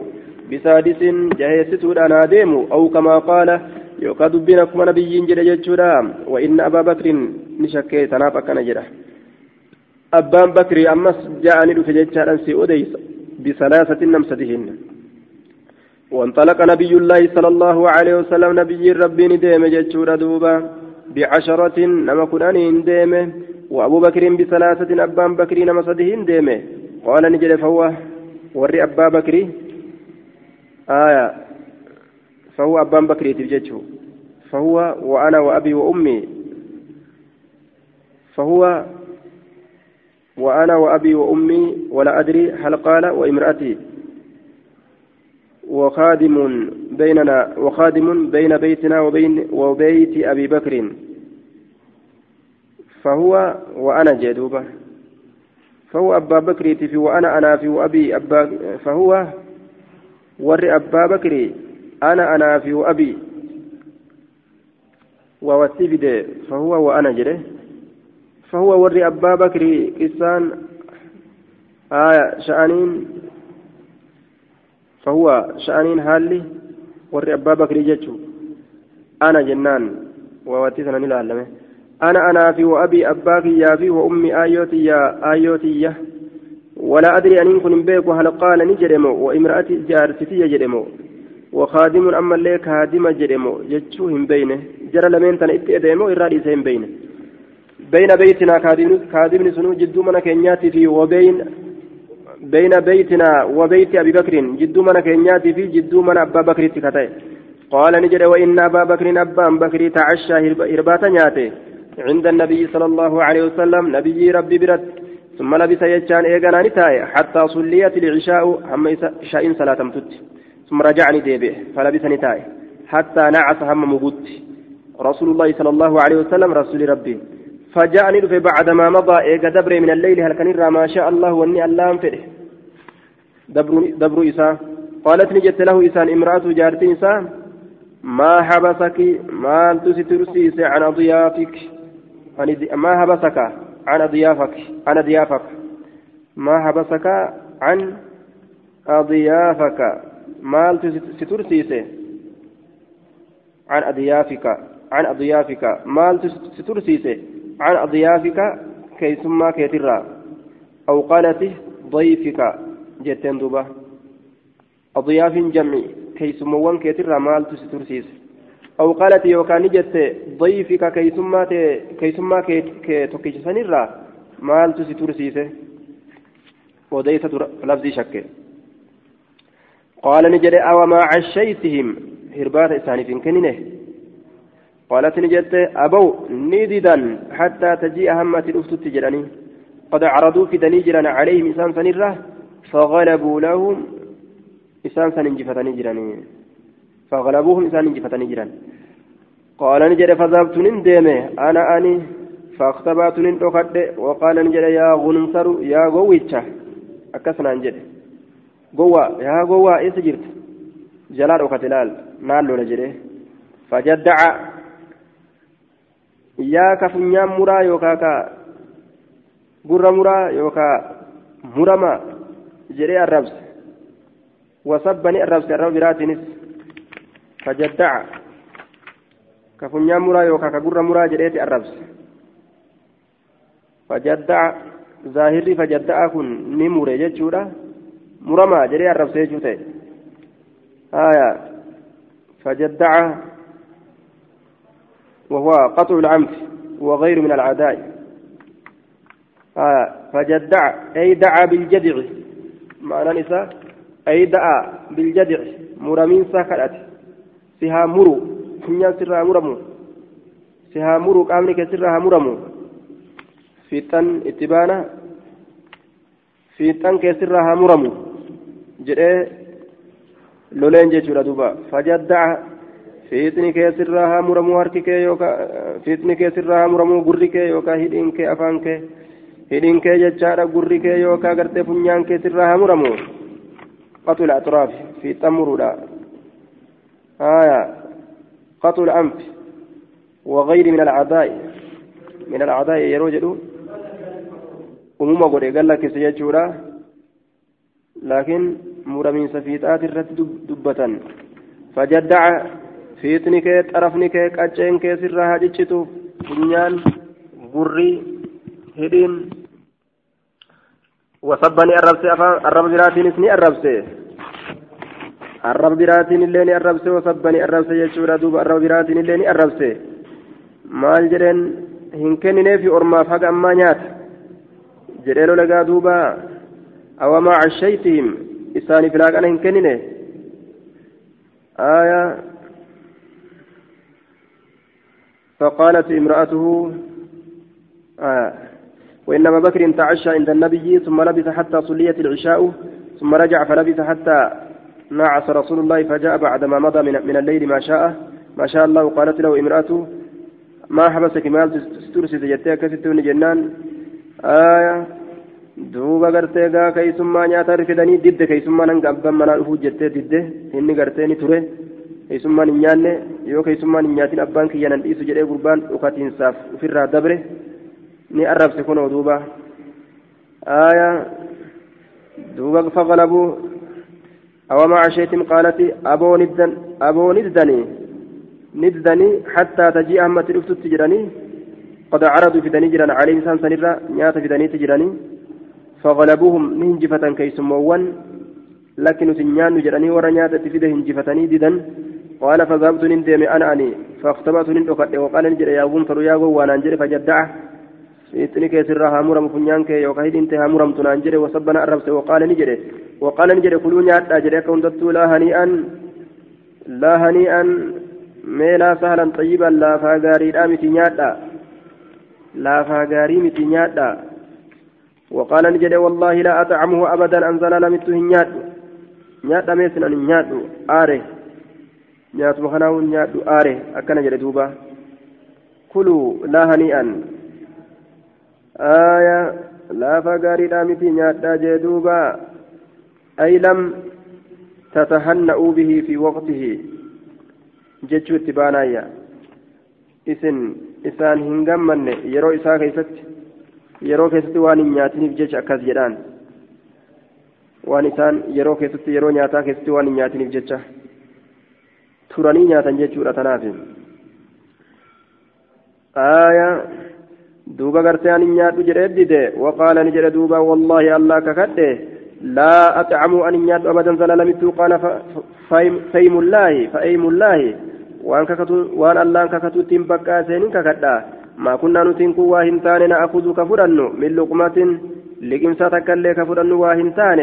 Speaker 1: بسادس جهيستو دانا ديمو أو كما قال yookaan dubbiin akkuma nabiyyiin jedhe jechuudha wa'inna abbaa bakriin ni shakkee tanaaf akkana abbaan bakrii ammas ja'anii dhufe jechaadhaan si odeysa bisalaasatin namsatihin وانطلق نبي الله صلى الله عليه وسلم نبي ربي نديم جتشورا دوبا بعشرة نما كنانين ديمه وأبو بكر بثلاثة أبان بكر نما صدهين ديمه قال نجد فهو وري أبا بكر آية فهو أبان بكر تبجته فهو وأنا وأبي وأمي فهو وأنا وأبي وأمي ولا أدري هل قال وامرأتي. وخادم بيننا وخادم بين بيتنا وبين وبيت أبي بكر. فهو وأنا جدوبة. فهو أبا بكر في وأنا أنا في وأبي أبا فهو ور أبا بكر. أنا أنا في وأبي. ووتفد فهو وأنا جده. فهو ور أبا بكر إسان آية شأنين فهو شأنين هالي ور أبا بكر جتشو. أنا جنان ووتفنا نلعلمه أنا أنا في وأبي أباك يا في وأمي آيوتي يا آيوتي يا. ولا أدري أن يكون بيك هل قال نجرمو وامرأتي جارتي يجرمو. وخادم أما ليك هادم جرمو جتشوهم بينه. جرى لمن تن اتئدمو إرادي سين بينه. بين بيتنا خادم سنو جدو من كينياتي في وبين بين بيتنا وبيت أبي بكر. جدو من كينياتي في جدو من أبا بكر تكتاي قال نجد وإن أبا بكر أبا بكر تعشى هرباتا نياتي. عند النبي صلى الله عليه وسلم نبي ربي برد. ثم لبس يجان إيغانا نتاي حتى صليت العشاء هم شاء صلاة متت ثم رجعني ديبه فلبس نتاي حتى نعس هم مبت رسول الله صلى الله عليه وسلم رسول ربي. فجاءني في بعد ما مضى إيغا دبر من الليل هل كان ما شاء الله وإني اللام فره دبر, دبر إساء قالت نجت له إسان امرأة جارتي إساء ما حبسك؟ ما تسترسيس عن أضيافك. ما حبسك؟ عن أضيافك. عن أضيافك. ما حبسك؟ عن أضيافك. مال سترسيسه عن أضيافك. عن أضيافك. مال سترسيسه عن أضيافك كيسما كيترا. أو قالت ضيفك جتين دوبا. أضياف جمعي كيسموان كيترا مال سترسيسه أو قالت يوكان جت ضيفك كيسما كيسما كتوكيش سنرا مال تسيتورسيسه وديت لفظي شك. قال نجد أو ما عشيتهم؟ هربات إساني في كنينه. قالت نجد أبو نددا حتى تجيء همة الأفت تجراني قد عرضوا في دنيجرا عليهم إسان سنرة فغلبوا لهم إسان سننجفتني نجراني فغلبوهم إسان انجفتني جران قال نجد فذهبت نندمه أنا أني فاختبأت نندقد وقال نجد يا غنصر يا غويتشا أكسنا نجد غوا يا غوا إيس جرت؟ جلال وقتلال نالو نجده فجدع يا كفنيا مرا يوكاكا gurra muraa yookaa murama jedhee arrabse. Wasabbani arrabse arraba biraatiinis فجدع كفنيا مرا يوكا كغر مرا جريتي الربس فجدع ظاهري فجدع كن نمور جتشورا مرما جري الربس يجوتي آية فجدع وهو قطع العنف وغير من العداء. آه، فجدع أي دعا بالجدع. معنى نساء أي دعا بالجدع. مرمين ساكرات فيها مرو كنيا سرها مرمو فيها مرو كامل كسرها مرمو في تن اتبانا في تن كسرها مرمو جرى لولين جيشو فجدع fiixni kee sirraa haa muramu harki kee yookaan fiixni kee sirraa haa muramu gurri kee yookaan hidhiin kee afaan kee hidhiin kee jechaadha gurri kee yookaan gartee funyaan kee sirraa haa muramu qaxula atraaf fiixan muruudha. آية قطع الأنف وغير من الأعداء من الأعداء يروجد أموما قد قال لك سيجورا لكن مرمين سفيتات الرت دبة فجدع fiixni kee xarafni kee qacceen kee sirraa haa ciccituuf funyaan gurrii hidhiin wasabba ni arrabse afaan arraba biraatiinis ni arrabse. Arraba biraatiin illee ni arrabse wasabba ni arrabse jechuudha duuba arraba biraatiin illee ni arrabse. Maal jedheen? Hin kennineefi ormaaf haga ammaa nyaata. Jedhee lolagaa duuba awamaa cashaytihim isaaniif laaqana hin kennine? Aayaa فقالت امرأته آه وإن أبا بكر تعشى عند النبي ثم لبث حتى صليت العشاء ثم رجع فلبث حتى نعس رسول الله فجاء بعدما مضى من, من الليل ما شاء ما شاء الله قالت له امرأته ما حبسك؟ مال ترسد جتك ستون جنان. آية duuba gartee gaa keeysummaa nyaata rifidanii didde keeysummaan hanga abbaan manaa dhufuu jettee didde inni gartee ni ture keeysummaan hin nyaanne yoo keeysummaan hin nyaatin abbaan kiyya nan dhiisu jedhee gurbaan dhukatiinsaaf ofirraa dabre ni arrabse kunoo duuba آية دوبا فغلبوا أو مع شيء قالت أبو ندن أبو ندني ندني حتى تجي أما تلفت تجرني قد عرضوا في دنيجرا عليه إنسان سنرا نيات في دني تجرني فغلبوهم نهنجفة كيسموان لكن تنيان جراني ورا نيات تفيد هنجفتني ددا قال فذهبت نندم أنا أني فاختبأت نندقت وقال نجر يا غنفر يا غوان أنجر فجدعه hidhinte haa muramtu naan jedhe wasabbana arrabse waqaala ni jedhe waqaala ni jedhe kuluu nyaadhaa jedhe akka hundattuu laa hanii'an laa hanii'an mee laa sahlan xayyiban laafaa gaariidhaa miti nyaadhaa laafaa gaarii miti nyaadhaa وقال نجد والله لا أطعمه أبدا أنزل لمت هنياد نياد ميسن أن نياد آره نياد مخناه نياد آره أكن جد دوبا كلوا لا هنيئا آية لا فقاري دامتي نيادا جدوبا أي لم تتهنأوا به في وقته جتشو اتبانايا isin isaan hin gammanne yeroo isaa keessatti yeroo keessatti waan hin nyaatiniif jecha akkas jedhaan waan isaan yeroo keessatti yeroo nyaataa keessatti waan hin nyaatiniif jecha turanii nyaatan jechuudha tanaaf. Aayaa دوبا غرتان نياد جريد وقال نجد دوبا والله الله ككده لا أطعم أن نياد أبدا زلالمت قال فأيم الله فأيم الله وأن ككتو وأن الله ككتو تنبكا سينين ككدا ما كنا نتنكو واهنتان نأخذ كفرن من لقمة لقمسة تكلي كفرن واهنتان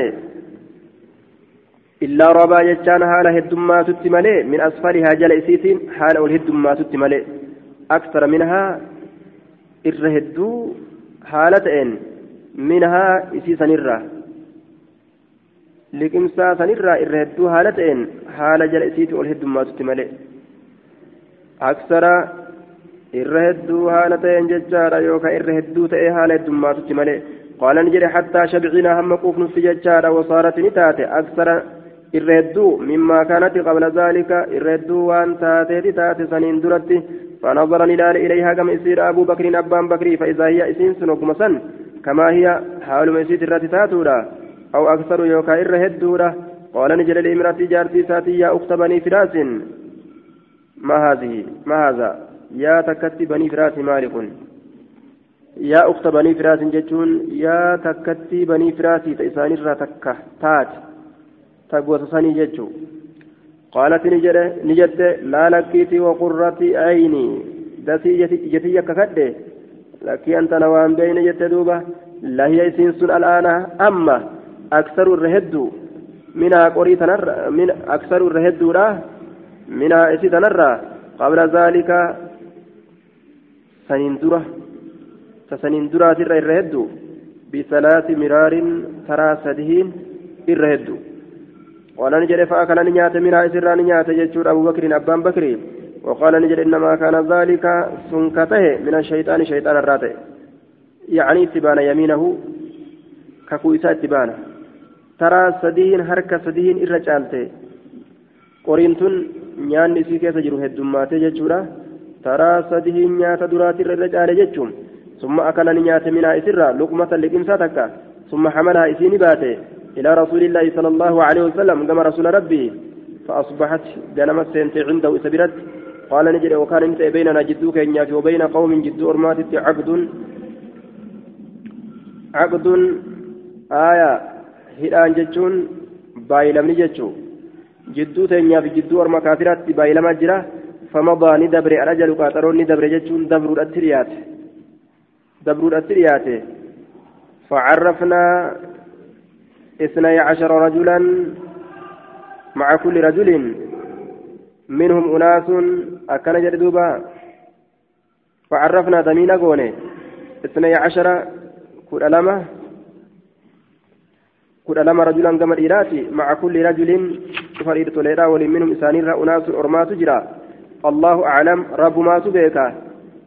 Speaker 1: illaa robaa jechaan haala heddummaatutti malee min asfalihaa jala isiitiin haala ol heddummaatutti malee aksara minhaa irra hedduu haala ta'een minhaa isii sanirraa liqimsaa sanirraa irra hedduu haala ta'een haala jala isiitii ol heddummaatutti malee. Aksara irra hedduu haala ta'een jechaadha yookaan irra hedduu ta'ee haala heddummaatutti malee. Qaalan jedhe hattaa shabciinaa hamma quufnutti jechaadha wasaarati ni taate. Irra hedduu mimmaa kaanatti qabla zaalika irra hedduu waan taateeti taate saniin duratti. فنظر الهلال إليها كما يصير أبو بكر أبان بكر فإذا هي إسين سنوكما سن كما هي حال ما يصير الراتي أو أكثر يوكا إر هدورا قال نجل الإمرأة جارتي ساتي يا أخت بني فراس ما هذه ما هذا يا تكتي بني فراس مالك يا أخت بني فراس جتون يا تكتي بني فراس تيسان الراتكة تات تقوى سني جتون قالت نجد نجد لا لكيتي وقرتي عيني دسي جتي ككده لكي أنت نوام بين جت دوبة لا هي سنسن الآن أما أكثر الرهد منها قري تنر من أكثر الرهد را منها إسي تنر قبل ذلك سنين درة سنين درة الرهد بثلاث مرار ترى سدهين الرهد قال نجد فأكل نيات منها إسرا نيات يجور أبو بكر أبان بكر وقال نجد إنما كان ذلك سنكته من الشيطان شيطان الراتع يعني اتبان يمينه ككويسا اتبانه ترى سدين حركة سدين إرجالته قرينتون nyaanni isii keessa jiru heddummaatee jechuudha taraa sadihin nyaata duraati irra caale jechuun summa akala ni nyaate minaa isirra luqmata liqimsaa takka summa hamalaha isii ni baate إلى رسول الله صلى الله عليه وسلم كما رسول ربي فأصبحت جنمت سنتي عنده إسبرت قال نجد وكان إنت بيننا جدوك إن وبين قوم جدو أرمات عقد عقد آية هدان جتشون بايلمني جتشو جدو تنيا في جدو أرما كافرات بايلما جرا. فمضى ندبر الأجل قاترون ندبر جتشون دبر الأتريات. دبر الأتريات. فعرفنا اثني عشر رجلا مع كل رجل منهم أناس أكن جردوبا فعرفنا دمين قوني اثني عشر kudha lama kudha lama rajulan gama dhiiraati maca kulli rajulin cufa dhiirtoleedha waliin minhum isaaniirra unaasun ormaatu jira allahu aclam rabbumaatu beeka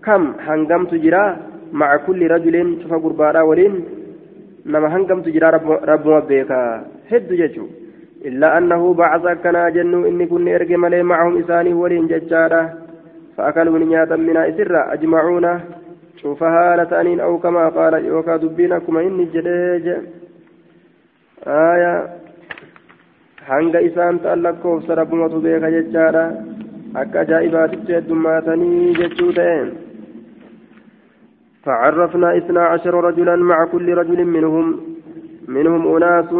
Speaker 1: kam hangamtu jira maca kulli rajulin cufa gurbaadha waliin nama hangamtu jira rabbuma beeka heddu jechu إلا أنه بعث كنا جنو إني كن إرجع ملي معهم إساني ولين ججارة فأكلوا نياتا من إسرة أجمعون شوفها لتانين أو كما قال يوكا دبينكم إني جديج آية hanga isaan ta'an lakkoofsa rabbumatu beeka jechaadha akka ajaa'ibaatitti heddummaatanii jechuu ta'e فعرفنا اثنا عشر رجلا مع كل رجل منهم منهم أناس.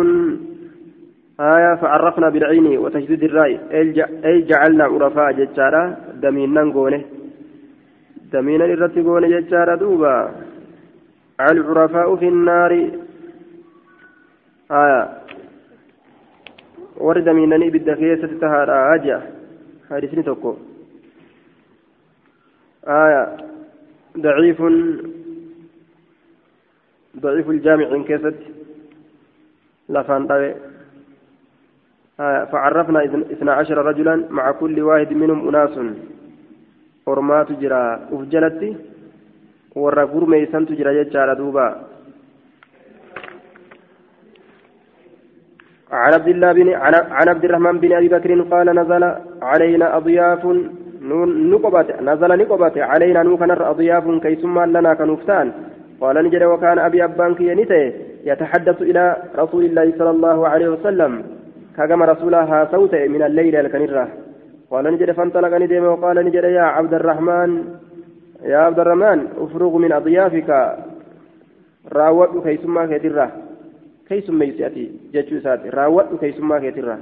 Speaker 1: آية فعرفنا بالعين وتشديد الرأي. أي جعلنا عرفاء جتشارا؟ دمينا نقونه دمينا الرتقون جتشارا دوبا. العرفاء في النار. آية. ورد دمينني بالدخية ستهارا أجا حديثني توكو. آية. ضعيف ضعيف الجامع إن كيست آه، فعرفنا إثنا عشر رجلا مع كل واحد منهم أناس. أرمات جرا. أفجلت ورقور ميسان تجرى ججار دوبا. عن عبد الله بن عن عبد الرحمن بن أبي بكر قال نزل علينا أضياف نزل نقبت علينا نوكنر اضياف كيسما لنا كنفتان قال نجد وكان أبي ابان كينيته يتحدث إلى رسول الله صلى الله عليه وسلم. كما رسولها صوت من الليل الكنرة قال نجد فانطلق ندم وقال نجد يا عبد الرحمن يا عبد الرحمن افرغ من أضيافك. راوت كيسما كيترة كيسما يسيأتي جتشو ساتي. راوت كيسما كيترة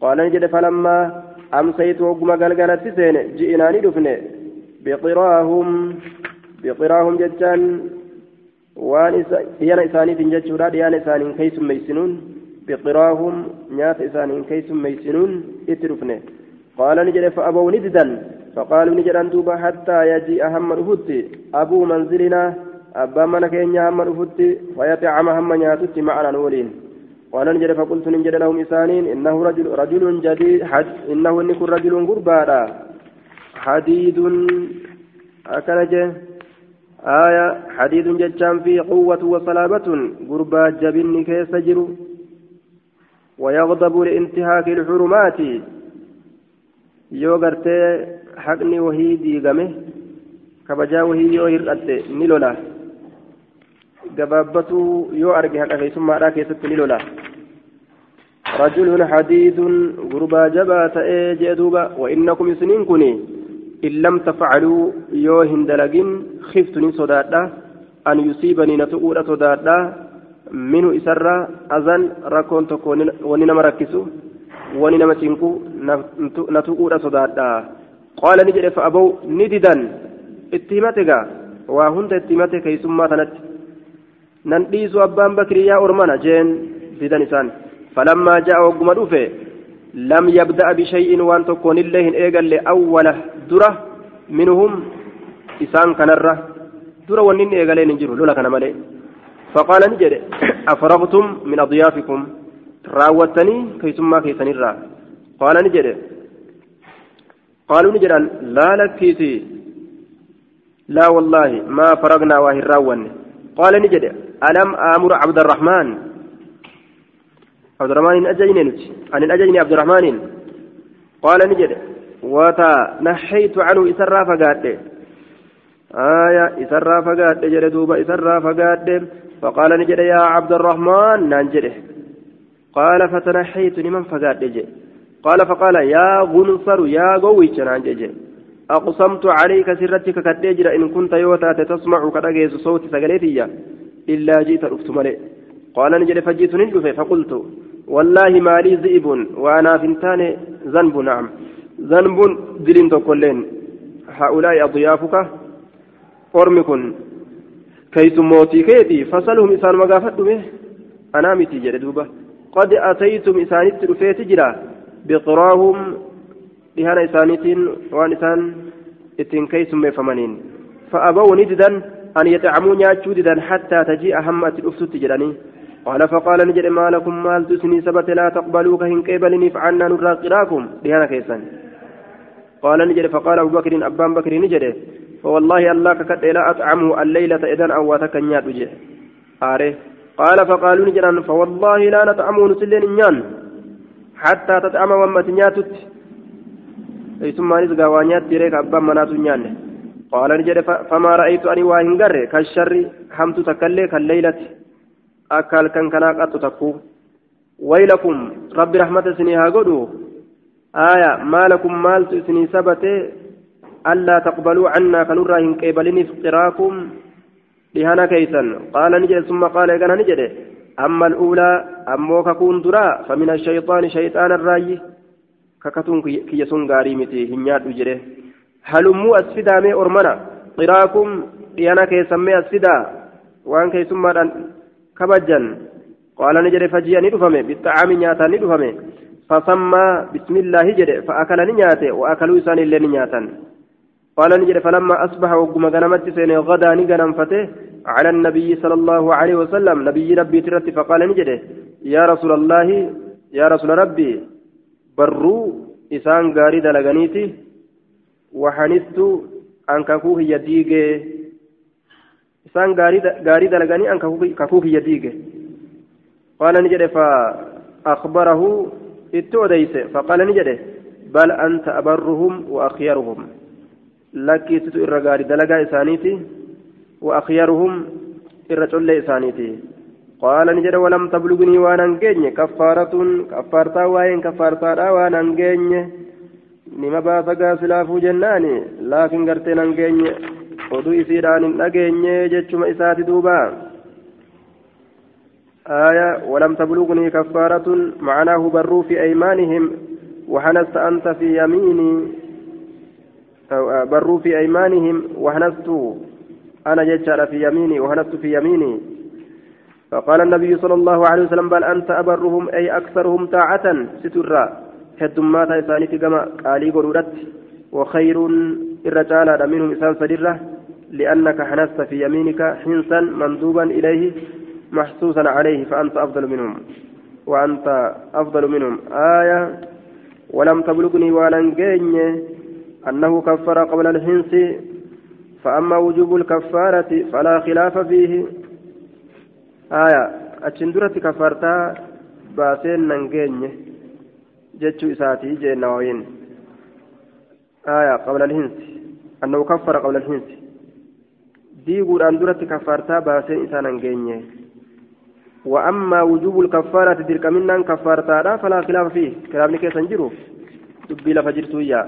Speaker 1: قال نجد فلما أمسيت وقم قلقلت سين جئنا ندفن بقراهم بقراهم جتان. وان ديانا إساني تنجتشو ديانا إساني كيسما يسنون بقراهم نيات إسانين كيس ميسنون. اترفنه قال نجد فأبوا نددا فقالوا نجد أن توبا حتى يجي أهم الأفت. أبو منزلنا أبا من كين أهم الأفت. ويطعم هم نياتت معنا نولين. قال نجد فقلت نجد لهم إسانين إنه رجل رجل جديد حد إنه إنك رجل قربانا حديد أكنجه آية حديد جتشان فيه قوة وصلابة قربا جبن كيس جرو. ويغضب لانتهاك الحرمات. yoo gartee haqni wahii diigame kabajaa wahii yoo hir'atte ni lola gabaabbatuu yoo arge haqa keessummaadhaa keessatti ni lola رجل حديد غربا جبا تأي جدوبا وإنكم سنين كني إن لم تفعلوا يو هندلقين خفتني صدادا أن يصيبني نتقول صدادا minhu isarraa azan rakkoon tokko wani nama rakkisu wani nama cinqu na tuquudha sodaadha qaala ni jedhe fa'abaw ni didan itti himate gaa waa hunda itti himate keeysummaa wagguma dhufe lam yabda'a bishay'in waan tokkoonillee hin eegalle awwala dura minhum isaan kanarra dura wanni inni eegaleen hin jiru lola kana malee فقال نجد أفرغتم من أضيافكم راوتني كيسما كيسنرا قال نجد قالوا نجد لا لكيتي لا والله ما فرغنا وهي راون قال نجد ألم آمر عبد الرحمن عبد الرحمن أجيني أن أجيني عبد الرحمن. قال نجد. وتا نحيت عنه إسرا فقاد. آية إسرا فقاد. جد دوبا إسرا فقاد. فقال نجد يا عبد الرحمن. نانجده قال فتنحيت لمن فقاد. جي قال فقال يا غنصر يا قويش نانجده أقسمت عليك سرتك كتجر إن كنت يوتا تسمع كتجيز صوت سجلتي إلا جئت أفتملي قال نجد فجئت ندفه فقلت والله ما لي ذئب وأنا فنتان ذنب نعم ذنب دلين تقولين هؤلاء أضيافك أرمكن كيسموتي كيتي فصلهم إسان مقافته أنا متي جلدوبة قد أتيتم إسانيت رفيت جرا بقراهم لهنا إسانيتين وأن إسان إتين كيسم فمنين فأبوا نجدا أن يطعموا نياتشو ديدا حتى تجيء همة الأفسد جراني قال فقال نجد ما لكم مال تسني سبت لا تقبلوا كهن قبلني فعنا نرى قراكم ديانا كيسان. قال نجد فقال أبو بكر أبان بكر نجد فوالله الله ككت لا أطعمه الليلة إذن أو وتكنيات وجه. آره. قال فقالوا نجد فوالله لا نطعمه نسلين إنيان حتى تطعم ومت نياتت. ثم نزقى وانيات تريك أبان منات نيانه قال نجد فما رأيت أني واهن قرر. كالشر حمت تكلي كالليلة. أكال كان كان قد تكو ويلكم رب رحمة سنيها قدو آية ما لكم مال سني سبته ألا تقبلوا عنا كنرى إن قبلني افتراكم لهنا كيسا قال نجد ثم قال إذا نجد أما الأولى أموك كون درا فمن الشيطان شيطان الراي ككتون كيسون غاريمتي هنيات وجره هلموا أسفدا مي أرمنا قراكم لهنا كيسا مي أسفدا وأن كيسما كبجا قال نجد فجيا ندفمي بالطعام نياتا ندفمي فسمى بسم الله جد فأكل نياته وأكلوا إسان اللي نياتا قال نجد فلما أصبح وقم غنمت سين غدا نغنم فته على النبي صلى الله عليه وسلم نبي ربي ترت فقال نجد يا رسول الله يا رسول ربي بروا إسان غاري دلغنيتي وحنست أن كفوه يديك إسان غاري دلغني أن كفوه يديك قال نجد فأخبره اتوديس فقال نجد بل أنت أبرهم وأخيرهم lakkii situ irra gaarii dalagaa isaaniiti وأخيرهم الرجل إسانيتي قال نجد ولم تبلغني وأنا نجيني كفارة كفارتا وين كفارتا وأنا نجيني نما بافقا سلافو جناني لكن قرتين نجيني oduu isiidhaan hin dhageenye jechuma isaati duuba. آية ولم تبلغني كفارة معناه بروا في أيمانهم وحنست أنت في يميني بروا في أيمانهم وهنست أنا جدت في يميني وهنست في يميني فقال النبي صلى الله عليه وسلم بل أنت أبرهم أي أكثرهم طاعة سترا هدمات إساني في جمع قالي قرورت وخير الرجال منهم إسان سدرة لأنك حنست في يمينك حنسا مندوبا إليه محسوسا عليه فأنت أفضل منهم. وأنت أفضل منهم. آية ولم تبلغني ولا أنه كفر قبل الحنس فأما وجوب الكفارة فلا خلاف فيه. آية أتشندرة كفرتا باسين ننجين جتشو إساتي جين نوين آية قبل الحنس. أنه كفر قبل الحنس. ديقول أندرة كفرتا باسين إسا ننجين وأما وجوب الكفارة تلك منا كفارتا فلا خلاف فيه كلام كيسنجرو دبي لفجرتو إياه